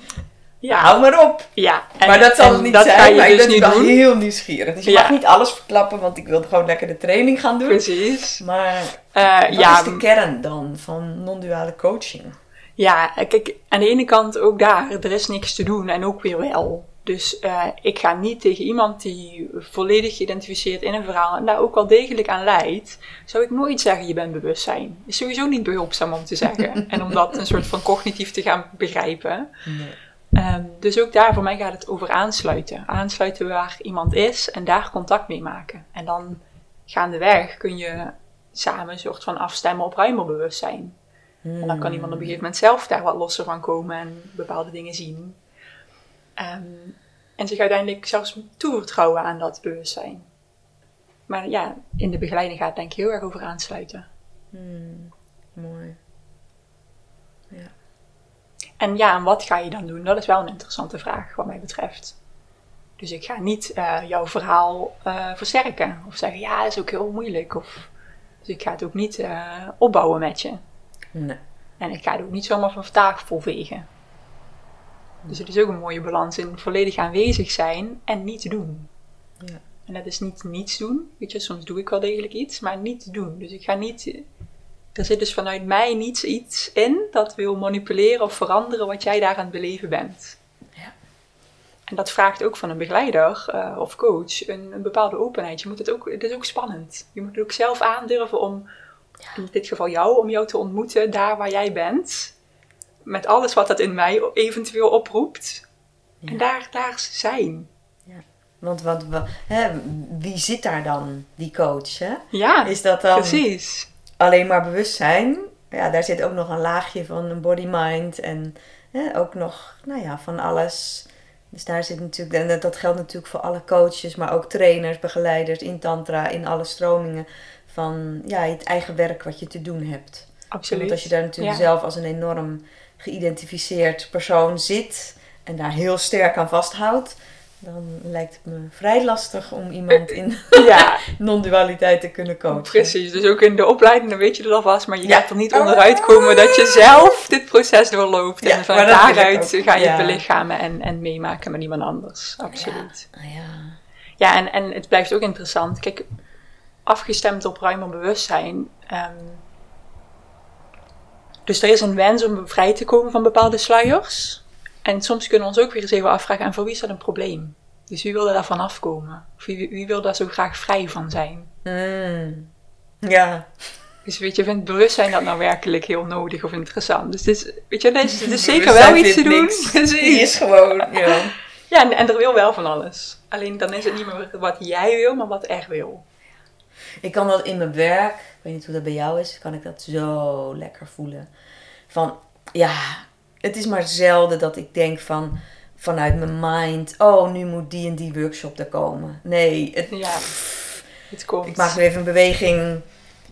Ja. hou maar op. Ja. En, maar dat zal het niet dat zijn, je maar dus ik ben niet wel doen. heel nieuwsgierig. Dus je Ja. mag niet alles verklappen, want ik wil gewoon lekker de training gaan doen. Precies. Maar Eh, wat ja, is de kern dan van non-duale coaching? Ja, kijk, aan de ene kant ook daar, er is niks te doen en ook weer wel. Dus eh, ik ga niet tegen iemand die volledig geïdentificeerd in een verhaal en daar ook wel degelijk aan leidt, zou ik nooit zeggen je bent bewustzijn. Is sowieso niet behulpzaam om te zeggen en om dat een soort van cognitief te gaan begrijpen. Ehm, dus ook daar, voor mij gaat het over aansluiten. Aansluiten waar iemand is en daar contact mee maken. En dan gaandeweg kun je samen een soort van afstemmen op ruimer bewustzijn. En dan kan iemand op een gegeven moment zelf daar wat losser van komen en bepaalde dingen zien. Ehm, en zich uiteindelijk zelfs toevertrouwen aan dat bewustzijn. Maar ja, in de begeleiding gaat het denk ik heel erg over aansluiten. Hmm, mooi. En ja, en wat ga je dan doen? Dat is wel een interessante vraag wat mij betreft. Dus ik ga niet eh, jouw verhaal eh, versterken. Of zeggen, ja, dat is ook heel moeilijk. Of, dus ik ga het ook niet eh, opbouwen met je. Nee. En ik ga het ook niet zomaar van tafel vegen. Dus het is ook een mooie balans in volledig aanwezig zijn en niet doen. Ja. En dat is niet niets doen. Weet je, soms doe ik wel degelijk iets, maar niet doen. Dus ik ga niet. Er zit dus vanuit mij niets iets in dat wil manipuleren of veranderen wat jij daar aan het beleven bent. Ja. En dat vraagt ook van een begeleider eh, of coach een, een bepaalde openheid. Je moet het, ook, het is ook spannend. Je moet het ook zelf aandurven om, in dit geval jou, om jou te ontmoeten daar waar jij bent. Met alles wat dat in mij eventueel oproept. Ja. En daar, daar zijn. Want wat, wa- hè, wie zit daar dan, die coach? Hè? Ja, Is dat dan precies. Alleen maar bewustzijn? Ja, daar zit ook nog een laagje van een body-mind en hè, ook nog, nou ja, van alles. Dus daar zit natuurlijk, en dat- geldt natuurlijk voor alle coaches, maar ook trainers, begeleiders in Tantra, in alle stromingen. Van ja, het eigen werk wat je te doen hebt. Absoluut. Want als je daar natuurlijk Ja. zelf als een enorm geïdentificeerd persoon zit en daar heel sterk aan vasthoudt, dan lijkt het me vrij lastig om iemand in Ja, non-dualiteit te kunnen coachen. precies. Dus ook in de opleiding, dan weet je het alvast. Maar je Ja. gaat er niet onderuit komen dat je zelf dit proces doorloopt. Ja, en van dat daaruit ga je Ja. het belichamen en, en meemaken met iemand anders. Absoluut. Ah, ja. Ja, en, en het blijft ook interessant. Kijk, afgestemd op ruimer bewustzijn. ehm, dus er is een wens om vrij te komen van bepaalde sluiers. En soms kunnen we ons ook weer eens even afvragen: en voor wie is dat een probleem? Dus wie wil er daarvan afkomen? Of wie, wie wil daar zo graag vrij van zijn? Mm. Ja. Dus weet je, vindt bewustzijn dat nou werkelijk heel nodig of interessant? Dus is, weet je, het is, is zeker wel iets te doen. Die is gewoon, ja. Ja, en, en er wil wel van alles. Alleen dan is het niet meer wat jij wil, maar wat er wil. Ik kan dat in mijn werk, ik weet niet hoe dat bij jou is, kan ik dat zo lekker voelen. Van, ja, het is maar zelden dat ik denk van, vanuit mijn mind, oh, nu moet die en die workshop er komen. Nee, het, Ja, het komt. ik maak nu even een beweging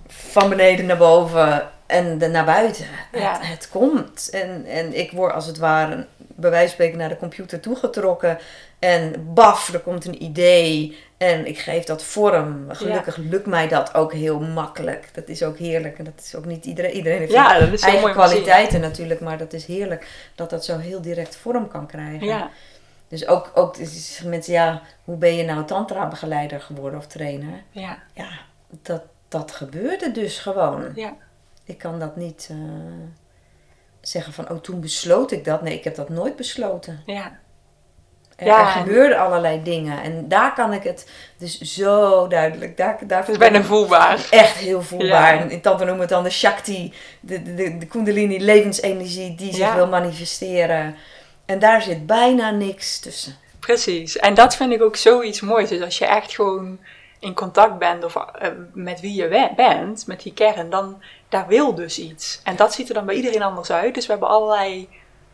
van beneden naar boven en de, naar buiten. Ja. Het, het komt. En, en ik word als het ware, bij wijze van spreken, naar de computer toegetrokken. En baf, er komt een idee. En ik geef dat vorm. Gelukkig lukt mij dat ook heel makkelijk. Dat is ook heerlijk. En dat is ook niet iedereen. Iedereen heeft Ja, dat is eigen mooi kwaliteiten natuurlijk. Maar dat is heerlijk dat dat zo heel direct vorm kan krijgen. Ja, Dus ook, ook dus mensen, ja, hoe ben je nou tantra-begeleider geworden of trainer? ja, Ja, dat, dat gebeurde dus gewoon. ja. Ik kan dat niet eh, zeggen van, oh toen besloot ik dat. Nee, ik heb dat nooit besloten. ja. Er, Ja, er en- gebeurden allerlei dingen. En daar kan ik het dus zo duidelijk, daar, daar Het is bijna voelbaar. echt heel voelbaar. Ja. En in Tante noemen we het dan de Shakti, de, de, de, Kundalini, levensenergie die zich Ja. wil manifesteren. En daar zit bijna niks tussen. Precies. En dat vind ik ook zoiets moois. Dus als je echt gewoon in contact bent of eh, met wie je bent, met die kern, dan daar wil dus iets. En dat ziet er dan bij iedereen anders uit. Dus we hebben allerlei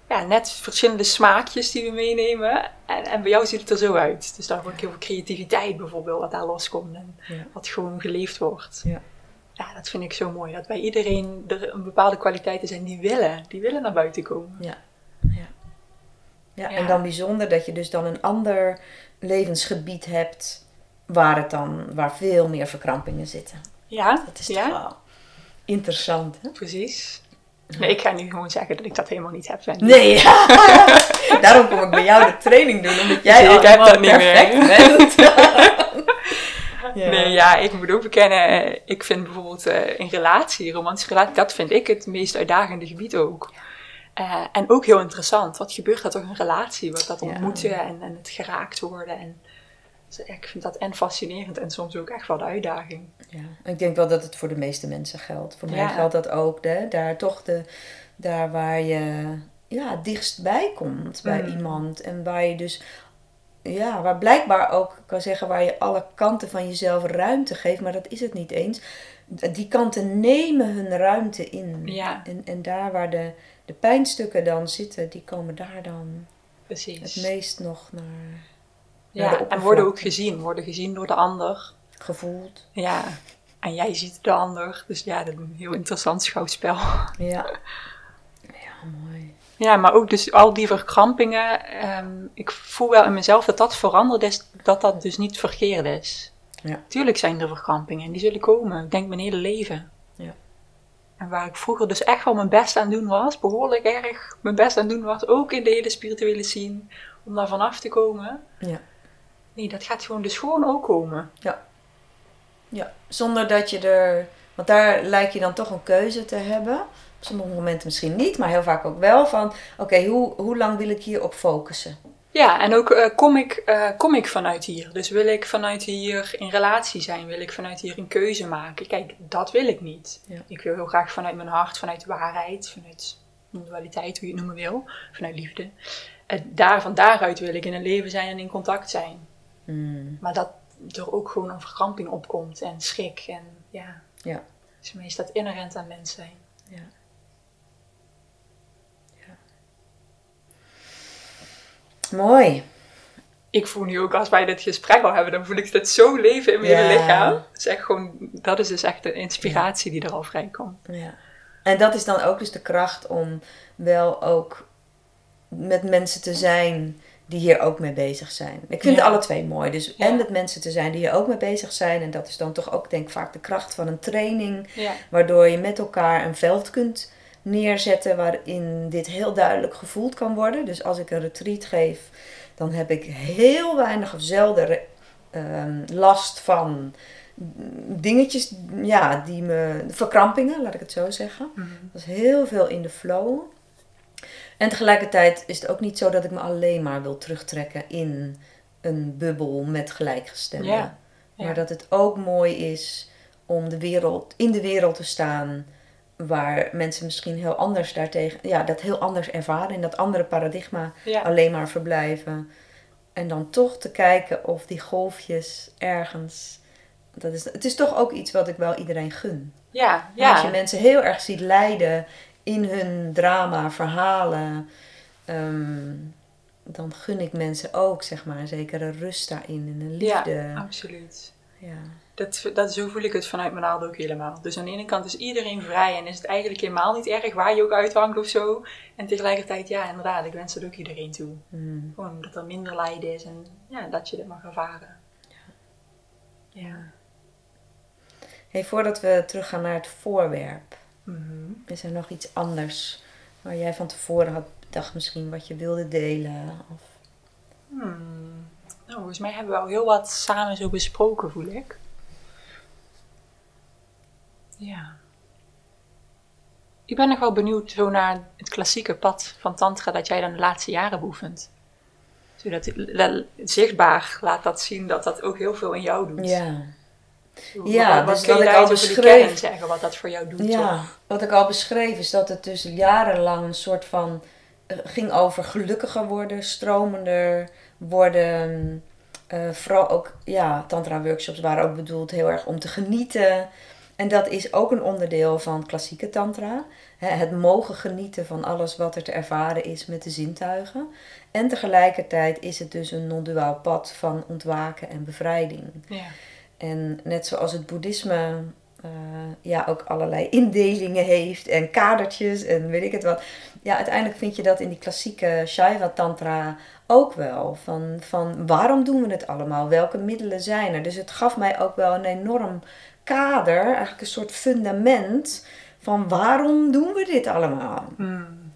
ja, net verschillende smaakjes die we meenemen. En, en bij jou ziet het er zo uit. Dus daar wordt ook heel veel creativiteit bijvoorbeeld, wat daar loskomt. En Ja. wat gewoon geleefd wordt. Ja. Ja, dat vind ik zo mooi. Dat bij iedereen er een bepaalde kwaliteiten zijn die willen. Die willen naar buiten komen. Ja. Ja. ja, en dan bijzonder dat je dus dan een ander levensgebied hebt waar het dan, waar veel meer verkrampingen zitten. Ja, Dat is toch wel interessant, hè? precies. Nee, ik ga nu gewoon zeggen dat ik dat helemaal niet heb. Wendy. Nee, ja. Daarom kom ik bij jou de training doen, omdat jij Ik heb dat niet perfect meer. bent. ja. Nee, ja, ik moet ook bekennen, eh, ik vind bijvoorbeeld eh, een relatie, een romantische relatie, dat vind ik het meest uitdagende gebied ook. Eh, en ook heel interessant. Wat gebeurt er toch in een relatie? Wat dat Ja. ontmoeten en, en het geraakt worden. En, dus ik vind dat en fascinerend en soms ook echt wel de uitdaging. Ja, ik denk wel dat het voor de meeste mensen geldt. Voor mij Ja. geldt dat ook. Hè? Daar toch de, daar waar je ja, dichtstbij komt bij Mm. iemand. En waar je dus, ja, waar blijkbaar ook kan zeggen, waar je alle kanten van jezelf ruimte geeft. Maar dat is het niet eens. Die kanten nemen hun ruimte in. Ja. En, en daar waar de, de pijnstukken dan zitten, die komen daar dan Precies. het meest nog naar ja, en worden ook gezien. Worden gezien door de ander. gevoeld. Ja. En jij ziet de ander. Dus ja, dat is een heel interessant schouwspel. Ja. Ja, mooi. Ja, maar ook dus al die verkrampingen. ehm, ik voel wel in mezelf dat dat veranderd is, dat dat dus niet verkeerd is. Ja. Tuurlijk zijn er verkrampingen en die zullen komen. Ik denk mijn hele leven. Ja. En waar ik vroeger dus echt wel mijn best aan doen was, behoorlijk erg mijn best aan doen was, ook in de hele spirituele scene, om daar vanaf te komen. Ja. Nee, dat gaat gewoon dus gewoon ook komen. Ja, zonder dat je er. Want daar lijkt je dan toch een keuze te hebben. Op sommige momenten misschien niet, maar heel vaak ook wel. Van oké, hoe, hoe lang wil ik hierop focussen? Ja, en ook eh, kom, ik, eh, kom ik vanuit hier. Dus wil ik vanuit hier in relatie zijn? Wil ik vanuit hier een keuze maken? Kijk, dat wil ik niet. Ja. Ik wil heel graag vanuit mijn hart, vanuit waarheid, vanuit dualiteit, hoe je het noemen wil, vanuit liefde. En daar, van daaruit wil ik in een leven zijn en in contact zijn. Hmm, Maar dat er ook gewoon een verkramping opkomt en schrik. En ja, Ja. dus voor mij is dat inherent aan mens zijn. Ja. Ja. Mooi. Ik voel nu ook, als wij dit gesprek al hebben, dan voel ik dit zo leven in mijn Ja. hele lichaam. Dat is, echt gewoon, dat is dus echt de inspiratie die er al vrijkomt. Ja. En dat is dan ook dus de kracht om wel ook met mensen te zijn die hier ook mee bezig zijn. Ik vind Ja. alle twee mooi. Dus Ja. en met mensen te zijn die hier ook mee bezig zijn. En dat is dan toch ook denk ik vaak de kracht van een training. Ja. Waardoor je met elkaar een veld kunt neerzetten waarin dit heel duidelijk gevoeld kan worden. Dus als ik een retreat geef, dan heb ik heel weinig of zelden ehm, last van dingetjes, ja, die me, verkrampingen, laat ik het zo zeggen. Mhm. Dat is heel veel in de flow. En tegelijkertijd is het ook niet zo dat ik me alleen maar wil terugtrekken in een bubbel met gelijkgestemden. Ja, ja. Maar dat het ook mooi is om de wereld, in de wereld te staan waar mensen misschien heel anders daartegen, ja, dat heel anders ervaren, in dat andere paradigma Ja. alleen maar verblijven. En dan toch te kijken of die golfjes ergens. Dat is, het is toch ook iets wat ik wel iedereen gun. Ja, Maar Als je ja. mensen heel erg ziet lijden in hun drama, verhalen, ehm, dan gun ik mensen ook zeg maar een zekere rust daarin en een liefde. ja, absoluut. Ja. Dat, dat, zo voel ik het vanuit mijn naald ook helemaal. Dus aan de ene kant is iedereen vrij en is het eigenlijk helemaal niet erg waar je ook uithangt of zo. En tegelijkertijd, ja, inderdaad, ik wens het ook iedereen toe. Mm. Gewoon dat er minder lijden is en ja, dat je dit mag ervaren. Ja. Hey, voordat we teruggaan naar het voorwerp, Mhm. is er nog iets anders waar jij van tevoren had bedacht misschien wat je wilde delen? Of... Hmm. Nou, volgens mij hebben we al heel wat samen zo besproken, voel ik. Ja. Ik ben nog wel benieuwd zo naar het klassieke pad van Tantra dat jij dan de laatste jaren beoefent. Zodat zichtbaar laat dat zien dat dat ook heel veel in jou doet. Ja. Ja, wat, dus wat ik al beschreef. kern zeggen, wat dat voor jou doet? Ja, toch? wat ik al beschreef is dat het dus jarenlang een soort van eh, ging over gelukkiger worden, stromender worden. Eh, vooral ook, ja, tantra workshops waren ook bedoeld heel erg om te genieten. En dat is ook een onderdeel van klassieke tantra. Hè, Het mogen genieten van alles wat er te ervaren is met de zintuigen. En tegelijkertijd is het dus een non-duaal pad van ontwaken en bevrijding. Ja. En net zoals het boeddhisme eh, ja, ook allerlei indelingen heeft en kadertjes en weet ik het wat. Ja, uiteindelijk vind je dat in die klassieke Shaiva Tantra ook wel. Van, van waarom doen we het allemaal? Welke middelen zijn er? Dus het gaf mij ook wel een enorm kader, eigenlijk een soort fundament van waarom doen we dit allemaal? Hmm.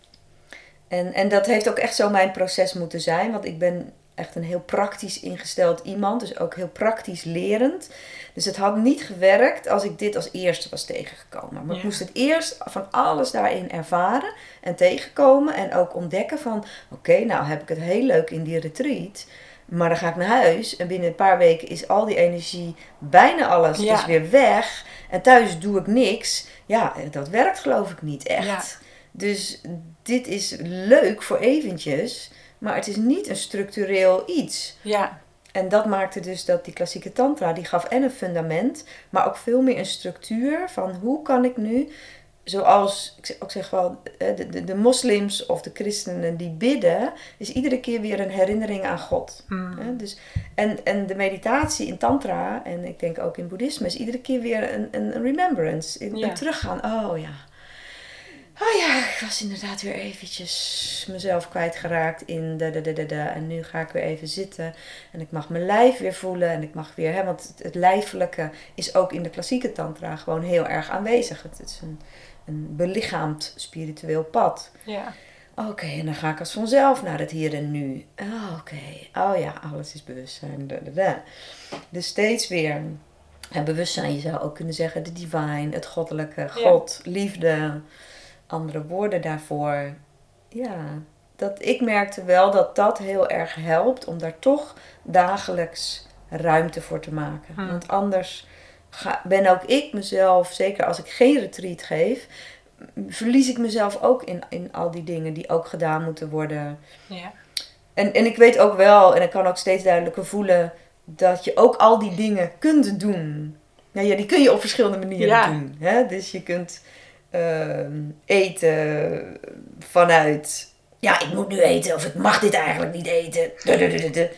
En, en dat heeft ook echt zo mijn proces moeten zijn. Want ik ben echt een heel praktisch ingesteld iemand. Dus ook heel praktisch lerend. Dus het had niet gewerkt als ik dit als eerste was tegengekomen. Maar ik moest het eerst van alles daarin ervaren en tegenkomen. En ook ontdekken van... Oké, nou heb ik het heel leuk in die retreat. Maar dan ga ik naar huis. En binnen een paar weken is al die energie... Bijna alles Ja. is weer weg. En thuis doe ik niks. Ja, dat werkt geloof ik niet echt. Ja. Dus dit is leuk voor eventjes, maar het is niet een structureel iets. Ja. En dat maakte dus dat die klassieke tantra, die gaf en een fundament, maar ook veel meer een structuur van hoe kan ik nu, zoals, ik zeg- ook zeg wel, eh, de, de, de moslims of de christenen die bidden, is iedere keer weer een herinnering aan God. Hè, Dus, en, en de meditatie in tantra, en ik denk ook in boeddhisme, is iedere keer weer een, een, een remembrance. Ja. ben teruggaan, oh ja. Oh ja, ik was inderdaad weer eventjes mezelf kwijtgeraakt in de, de, de, de, de. En nu ga ik weer even zitten. En ik mag mijn lijf weer voelen. En ik mag weer, hè, want het, het lijfelijke is ook in de klassieke tantra gewoon heel erg aanwezig. Het, is een, een belichaamd spiritueel pad. Ja. Oké, en dan ga ik als vanzelf naar het hier en nu. Oh, Oké, oh ja, alles is bewustzijn. Da, da, da. Dus steeds weer. En bewustzijn, je zou ook kunnen zeggen, de divine, het goddelijke, God, liefde, andere woorden daarvoor. Ja, dat, ik merkte wel dat dat heel erg helpt om daar toch dagelijks ruimte voor te maken. Hmm. Want anders ga, ben ook ik mezelf, zeker als ik geen retreat geef, verlies ik mezelf ook in, in al die dingen die ook gedaan moeten worden. Ja. En, en ik weet ook wel, en ik kan ook steeds duidelijker voelen, dat je ook al die dingen kunt doen. Nou ja, die kun je op verschillende manieren Ja. doen. Hè? Dus je kunt eten vanuit, ja, ik moet nu eten of ik mag dit eigenlijk niet eten. Dududududu.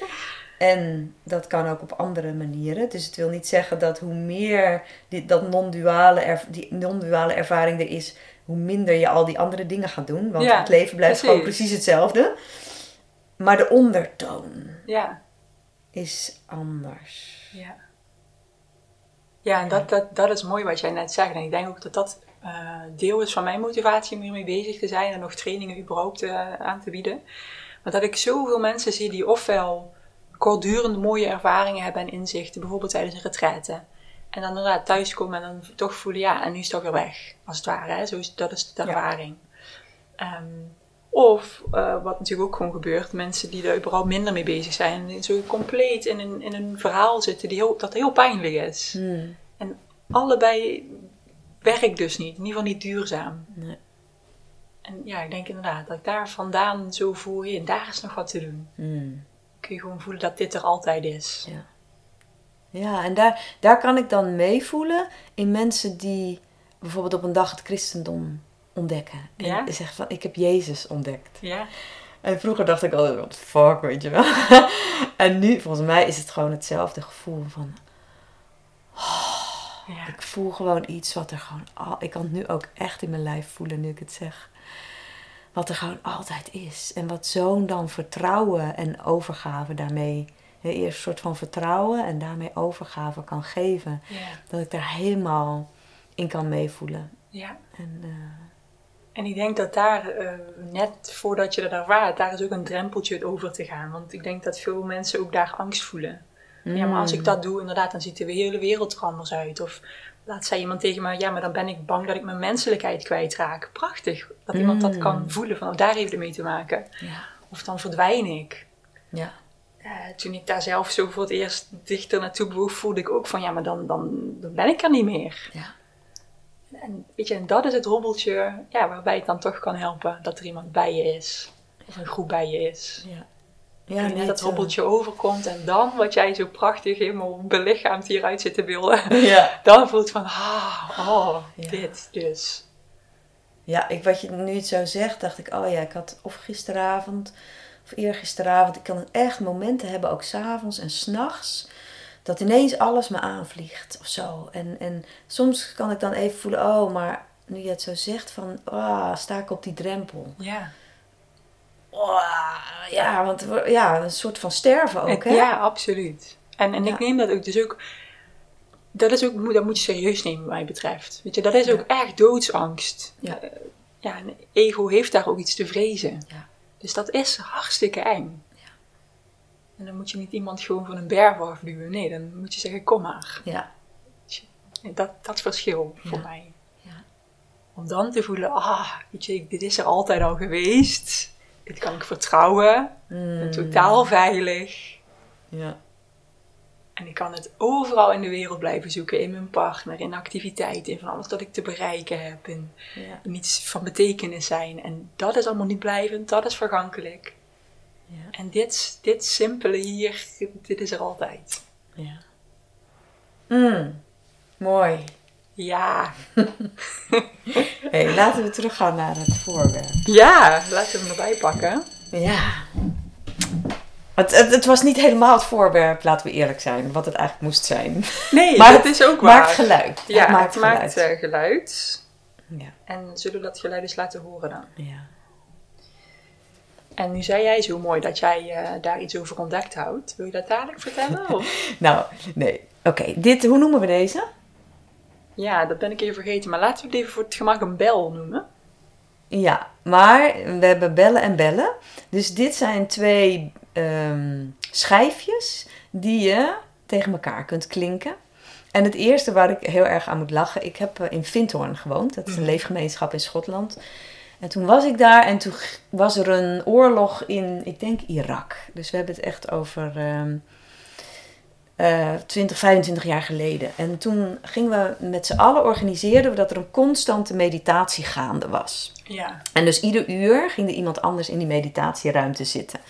En dat kan ook op andere manieren. Dus het wil niet zeggen dat hoe meer die, dat non-duale, erv- die non-duale ervaring er is, hoe minder je al die andere dingen gaat doen. Want Ja, het leven blijft precies. gewoon precies hetzelfde. Maar de ondertoon Ja. is anders. Ja. Ja, en dat, dat, dat is mooi wat jij net zegt. En ik denk ook dat dat eh, deel is van mijn motivatie om hiermee bezig te zijn en nog trainingen überhaupt eh, aan te bieden. Maar dat ik zoveel mensen zie die ofwel kortdurend mooie ervaringen hebben en inzichten, bijvoorbeeld tijdens een retraite. En dan inderdaad thuiskomen en dan toch voelen, ja, en nu is het toch weer weg, als het ware. Hè? Zo is, dat is de Ja. ervaring. Ehm, of, eh, wat natuurlijk ook gewoon gebeurt, mensen die er überhaupt minder mee bezig zijn, en zo compleet in een, in een verhaal zitten die heel, dat heel pijnlijk is. Hmm. En allebei werkt dus niet, in ieder geval niet duurzaam. Nee. En ja, ik denk inderdaad dat ik daar vandaan zo voel, hé, daar is nog wat te doen. Hmm. Kun je gewoon voelen dat dit er altijd is. Ja. Ja, en daar, daar kan ik dan meevoelen in mensen die bijvoorbeeld op een dag het christendom ontdekken. En Ja? zeggen van, ik heb Jezus ontdekt. Ja? En vroeger dacht ik altijd, the fuck, weet je wel. en nu, volgens mij, is het gewoon hetzelfde gevoel van... Ja. Ik voel gewoon iets wat er gewoon... Al, ik kan het nu ook echt in mijn lijf voelen, nu ik het zeg. Wat er gewoon altijd is. En wat zo'n dan vertrouwen en overgave daarmee... Eerst een soort van vertrouwen en daarmee overgave kan geven. Ja. Dat ik daar helemaal in kan meevoelen. ja. En, eh, En ik denk dat daar, eh, net voordat je dat ervaart, daar is ook een drempeltje over te gaan. Want ik denk dat veel mensen ook daar angst voelen. Ja, maar als ik dat doe, inderdaad, dan ziet de hele wereld er anders uit. Of laat zei iemand tegen me, ja, maar dan ben ik bang dat ik mijn menselijkheid kwijtraak. Prachtig, dat iemand dat kan voelen, van oh, daar heeft het mee te maken. ja. Of dan verdwijn ik. Ja. Toen ik daar zelf zo voor het eerst dichter naartoe bewoog, voelde ik ook van, ja, maar dan, dan, dan ben ik er niet meer. Ja. En weet je, en dat is het hobbeltje ja, waarbij het dan toch kan helpen dat er iemand bij je is. Of een groep bij je is. Ja. Ja, en net dat zo. hobbeltje overkomt en dan wat jij zo prachtig helemaal belichaamd hieruit zit te beelden. Ja. Dan voelt van, ah, oh, Ja. dit dus. Ja, ik, wat je nu het zo zegt, dacht ik, oh ja, ik had of gisteravond of eergisteravond, ik kan echt momenten hebben, ook s'avonds en s'nachts, dat ineens alles me aanvliegt of zo. En, en soms kan ik dan even voelen, oh, maar nu je het zo zegt, van, ah, sta ik op die drempel. Ja. Ja, want ja, een soort van sterven ook, hè? Ja, absoluut. En, en Ja. ik neem dat ook dus ook... Dat is ook, dat moet je serieus nemen wat mij betreft. Weet je, dat is ook echt doodsangst. Ja. Eh, ja, een ego heeft daar ook iets te vrezen. Ja. Dus dat is hartstikke eng. En dan moet je niet iemand gewoon van een berg afduwen. Nee, dan moet je zeggen, kom maar. Ja, Dat, dat verschil voor Ja. mij. Ja. Om dan te voelen, ah, weet je, dit is er altijd al geweest. Dit kan ik vertrouwen. Ik Mm. ben totaal veilig. ja, En ik kan het overal in de wereld blijven zoeken. In mijn partner, in activiteiten, in van alles dat ik te bereiken heb. In, ja, in iets van betekenis zijn. En dat is allemaal niet blijvend, dat is vergankelijk. ja, En dit, dit simpele hier, dit is er altijd. ja. Mm, mooi. Ja, hey, laten we teruggaan naar het voorwerp. ja, laten we hem erbij pakken. Ja. Het, het, het was niet helemaal het voorwerp, laten we eerlijk zijn, wat het eigenlijk moest zijn. Nee, Maar dat het is ook waar. maakt geluid. Ja, het maakt het maakt geluid. eh, geluid. Ja. En zullen we dat geluid eens laten horen dan? ja. En nu zei jij zo mooi dat jij eh, daar iets over ontdekt houdt. Wil je dat dadelijk vertellen? Of? Nou, nee. Oké, dit, hoe noemen we deze? Ja, dat ben ik even vergeten. Maar laten we het even voor het gemak een bel noemen. Ja, maar we hebben bellen en bellen. Dus dit zijn twee ehm, schijfjes die je tegen elkaar kunt klinken. En het eerste waar ik heel erg aan moet lachen, ik heb eh, in Vindhorn gewoond. Dat is een Mhm. leefgemeenschap in Schotland. En toen was ik daar en toen was er een oorlog in, ik denk Irak. Dus we hebben het echt over ehm, eh 20, 25 jaar geleden. En toen gingen we met z'n allen organiseren we dat er een constante meditatie gaande was. Ja. En dus ieder uur ging er iemand anders in die meditatieruimte zitten.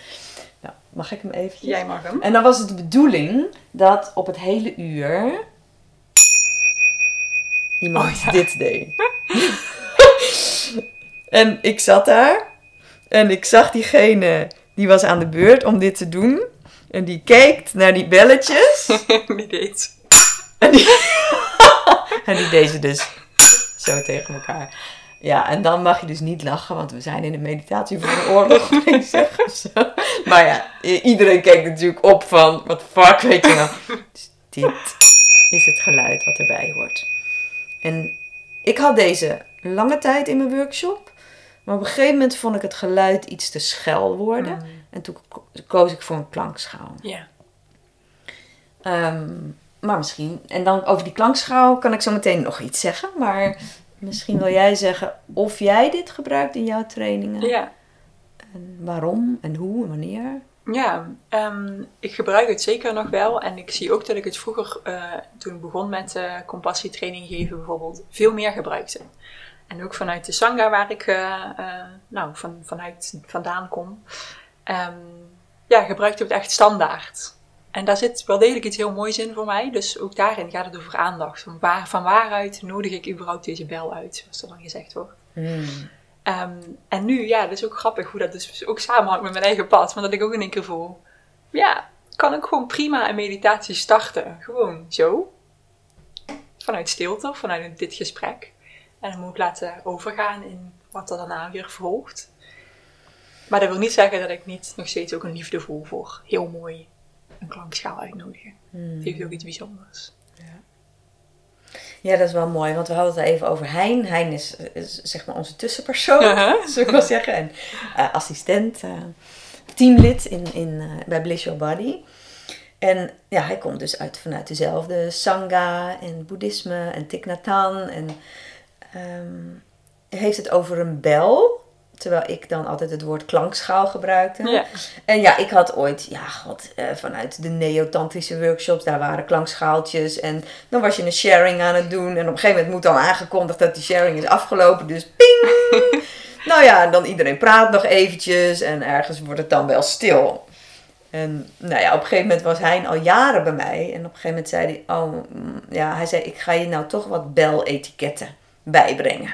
Nou, mag ik hem eventjes? Jij mag hem. En dan was het de bedoeling dat op het hele uur iemand Oh, ja. dit deed. en ik zat daar en ik zag diegene die was aan de beurt om dit te doen. En die keek naar die belletjes. Deed? En die, en die deed ze dus zo tegen elkaar. Ja, en dan mag je dus niet lachen, want we zijn in een meditatie voor een oorlog bezig. of zo. Maar ja, iedereen keek natuurlijk op van, wat fuck, weet je. Dus dit is het geluid wat erbij hoort. En ik had deze lange tijd in mijn workshop. Maar op een gegeven moment vond ik het geluid iets te schel worden. Mm. En toen ko- koos ik voor een klankschaal. Ja. Ehm, maar misschien, en dan over die klankschaal kan ik zo meteen nog iets zeggen. Maar misschien wil jij zeggen of jij dit gebruikt in jouw trainingen. Ja. En waarom en hoe en wanneer. Ja, ehm, ik gebruik het zeker nog wel. En ik zie ook dat ik het vroeger, eh, toen ik begon met eh compassietraining geven bijvoorbeeld, veel meer gebruikte. En ook vanuit de Sangha waar ik eh, nou, van, vanuit vandaan kom, ehm, ja, gebruikte ik het echt standaard. En daar zit wel degelijk iets heel moois in voor mij. Dus ook daarin gaat het over aandacht. Van, waar, van waaruit nodig ik überhaupt deze bel uit, zoals er dan gezegd wordt. Ehm, en nu, ja, dat is ook grappig hoe dat dus ook samenhangt met mijn eigen pad. Maar dat ik ook in één keer voel, ja, kan ik gewoon prima een meditatie starten. Gewoon zo. Vanuit stilte, vanuit dit gesprek. En dan moet ik laten overgaan in wat er daarna weer volgt. Maar dat wil niet zeggen dat ik niet nog steeds ook een liefde voel voor heel mooi een klankschaal uitnodigen. Het heeft ook iets bijzonders. Ja, dat is wel mooi, want we hadden het even over Hein. Hein is, is zeg maar onze tussenpersoon, zou ik wel zeggen. En eh, assistent, eh, teamlid in, in, eh, bij Bliss Your Body. En ja, hij komt dus uit, vanuit dezelfde Sangha en boeddhisme en Thich Nhat Hanh. En ehm, hij heeft het over een bel. Terwijl ik dan altijd het woord klankschaal gebruikte. Ja. En ja, ik had ooit, ja, god, eh, vanuit de neotantrische workshops, daar waren klankschaaltjes. En dan was je een sharing aan het doen. En op een gegeven moment moet dan aangekondigd dat die sharing is afgelopen. Dus ping! nou ja, en dan iedereen praat nog eventjes. En ergens wordt het dan wel stil. En nou ja, op een gegeven moment was hij al jaren bij mij. En op een gegeven moment zei hij, oh mm, ja, hij zei, ik ga je nou toch wat beletiketten bijbrengen.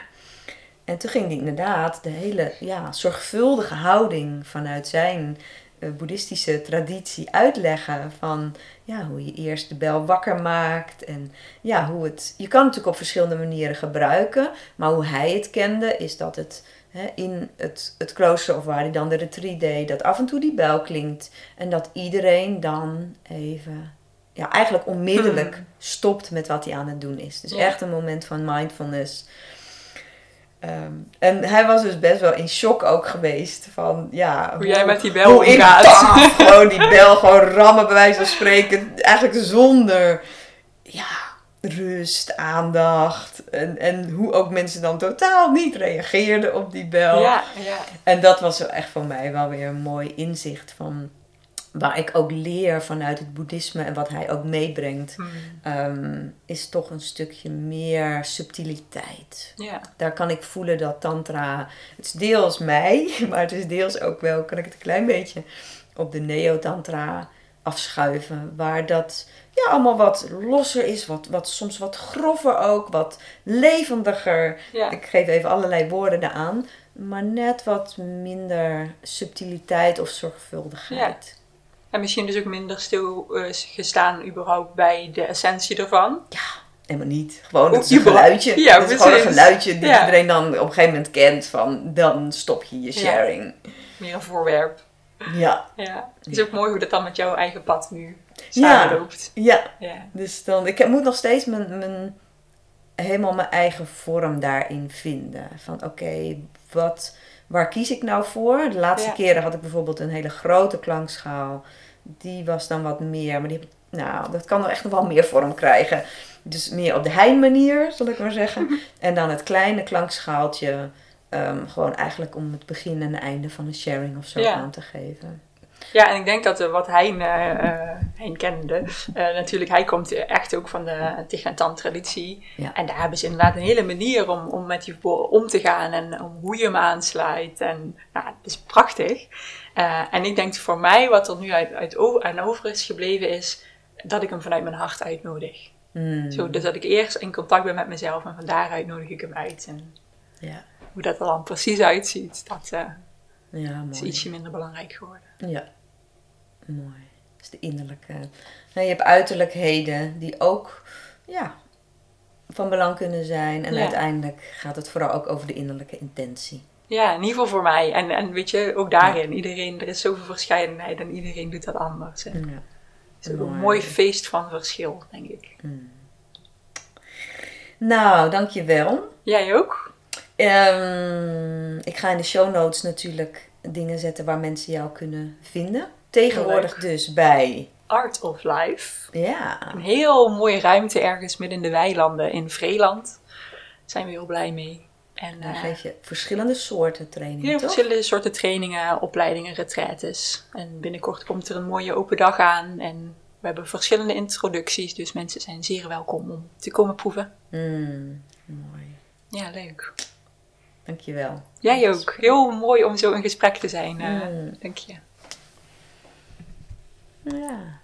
En toen ging hij inderdaad de hele ja, zorgvuldige houding vanuit zijn uh, boeddhistische traditie uitleggen. Van ja, hoe je eerst de bel wakker maakt. En ja, hoe het. Je kan het natuurlijk op verschillende manieren gebruiken. Maar hoe hij het kende, is dat het hè, in het, het klooster of waar hij dan de retreat deed, dat af en toe die bel klinkt. En dat iedereen dan even. Ja, eigenlijk onmiddellijk Hmm. stopt met wat hij aan het doen is. Dus echt een moment van mindfulness. Ehm, en hij was dus best wel in shock ook geweest van ja, Hoe jij met die bel ik omgaat. gewoon die bel gewoon rammen bij wijze van spreken, eigenlijk zonder ja, rust, aandacht en, en hoe ook mensen dan totaal niet reageerden op die bel. Ja, ja. En dat was echt voor mij wel weer een mooi inzicht van waar ik ook leer vanuit het boeddhisme en wat hij ook meebrengt, Hmm. ehm, is toch een stukje meer subtiliteit. Ja, Daar kan ik voelen dat tantra, het is deels mij, maar het is deels ook wel, kan ik het een klein beetje op de neo-tantra afschuiven, waar dat ja, allemaal wat losser is, wat, wat, soms wat grover ook, wat levendiger. Ik geef even allerlei woorden eraan, maar net wat minder subtiliteit of zorgvuldigheid. En misschien dus ook minder stil eh, gestaan überhaupt bij de essentie ervan. Helemaal niet. Gewoon, het is een geluidje. Ja, het is gewoon een geluidje die Ja. iedereen dan op een gegeven moment kent van, dan stop je je Ja. sharing. Meer een voorwerp. Ja, Ja. Het is ook mooi hoe dat dan met jouw eigen pad nu Ja. samenloopt. ja. Ja. Dus dan, ik moet nog steeds mijn, mijn, helemaal mijn eigen vorm daarin vinden. Van oké, wat, waar kies ik nou voor? De laatste Ja. keren had ik bijvoorbeeld een hele grote klankschaal. Die was dan wat meer, maar die nou, dat kan nog echt nog wel meer vorm krijgen. Dus meer op de hein-manier, zal ik maar zeggen. En dan het kleine klankschaaltje, ehm, gewoon eigenlijk om het begin en einde van een sharing of zo Ja. aan te geven. Ja, en ik denk dat eh, wat Hein, eh eh, Hein kende, natuurlijk, hij komt echt ook van de Hanh traditie. Ja. En daar hebben ze inderdaad een hele manier om, om met die boor om te gaan en om hoe je hem aansluit. En nou, dat is prachtig. En ik denk voor mij, wat er nu uit, uit aan over is gebleven, is dat ik hem vanuit mijn hart uitnodig. Hmm, Zo, dus dat ik eerst in contact ben met mezelf en van daaruit nodig ik hem uit. En ja. hoe dat er dan precies uitziet, dat ja, is ietsje minder belangrijk geworden. Ja, mooi. Is de innerlijke. Nou, je hebt uiterlijkheden die ook ja, van belang kunnen zijn. En Ja. uiteindelijk gaat het vooral ook over de innerlijke intentie. Ja, in ieder geval voor mij. En, en weet je, ook daarin. Iedereen, er is zoveel verscheidenheid en iedereen doet dat anders. En Ja. het is een Mooi. mooi feest van verschil, denk ik. Nou, dankjewel. Jij ook? Ehm ik ga in de show notes natuurlijk dingen zetten waar mensen jou kunnen vinden. Tegenwoordig dus bij. Art of Life. Ja. Een heel mooie ruimte ergens midden in de weilanden in Vreeland. Daar zijn we heel blij mee. En Dan eh, geef je verschillende soorten trainingen, heel toch? verschillende soorten trainingen, opleidingen, retraites. En binnenkort komt er een mooie open dag aan. En we hebben verschillende introducties. Dus mensen zijn zeer welkom om te komen proeven. Mm, mooi. Ja, leuk. Dankjewel. Jij ook. Heel mooi om zo in gesprek te zijn. eh, Mm. Dank je. Ja.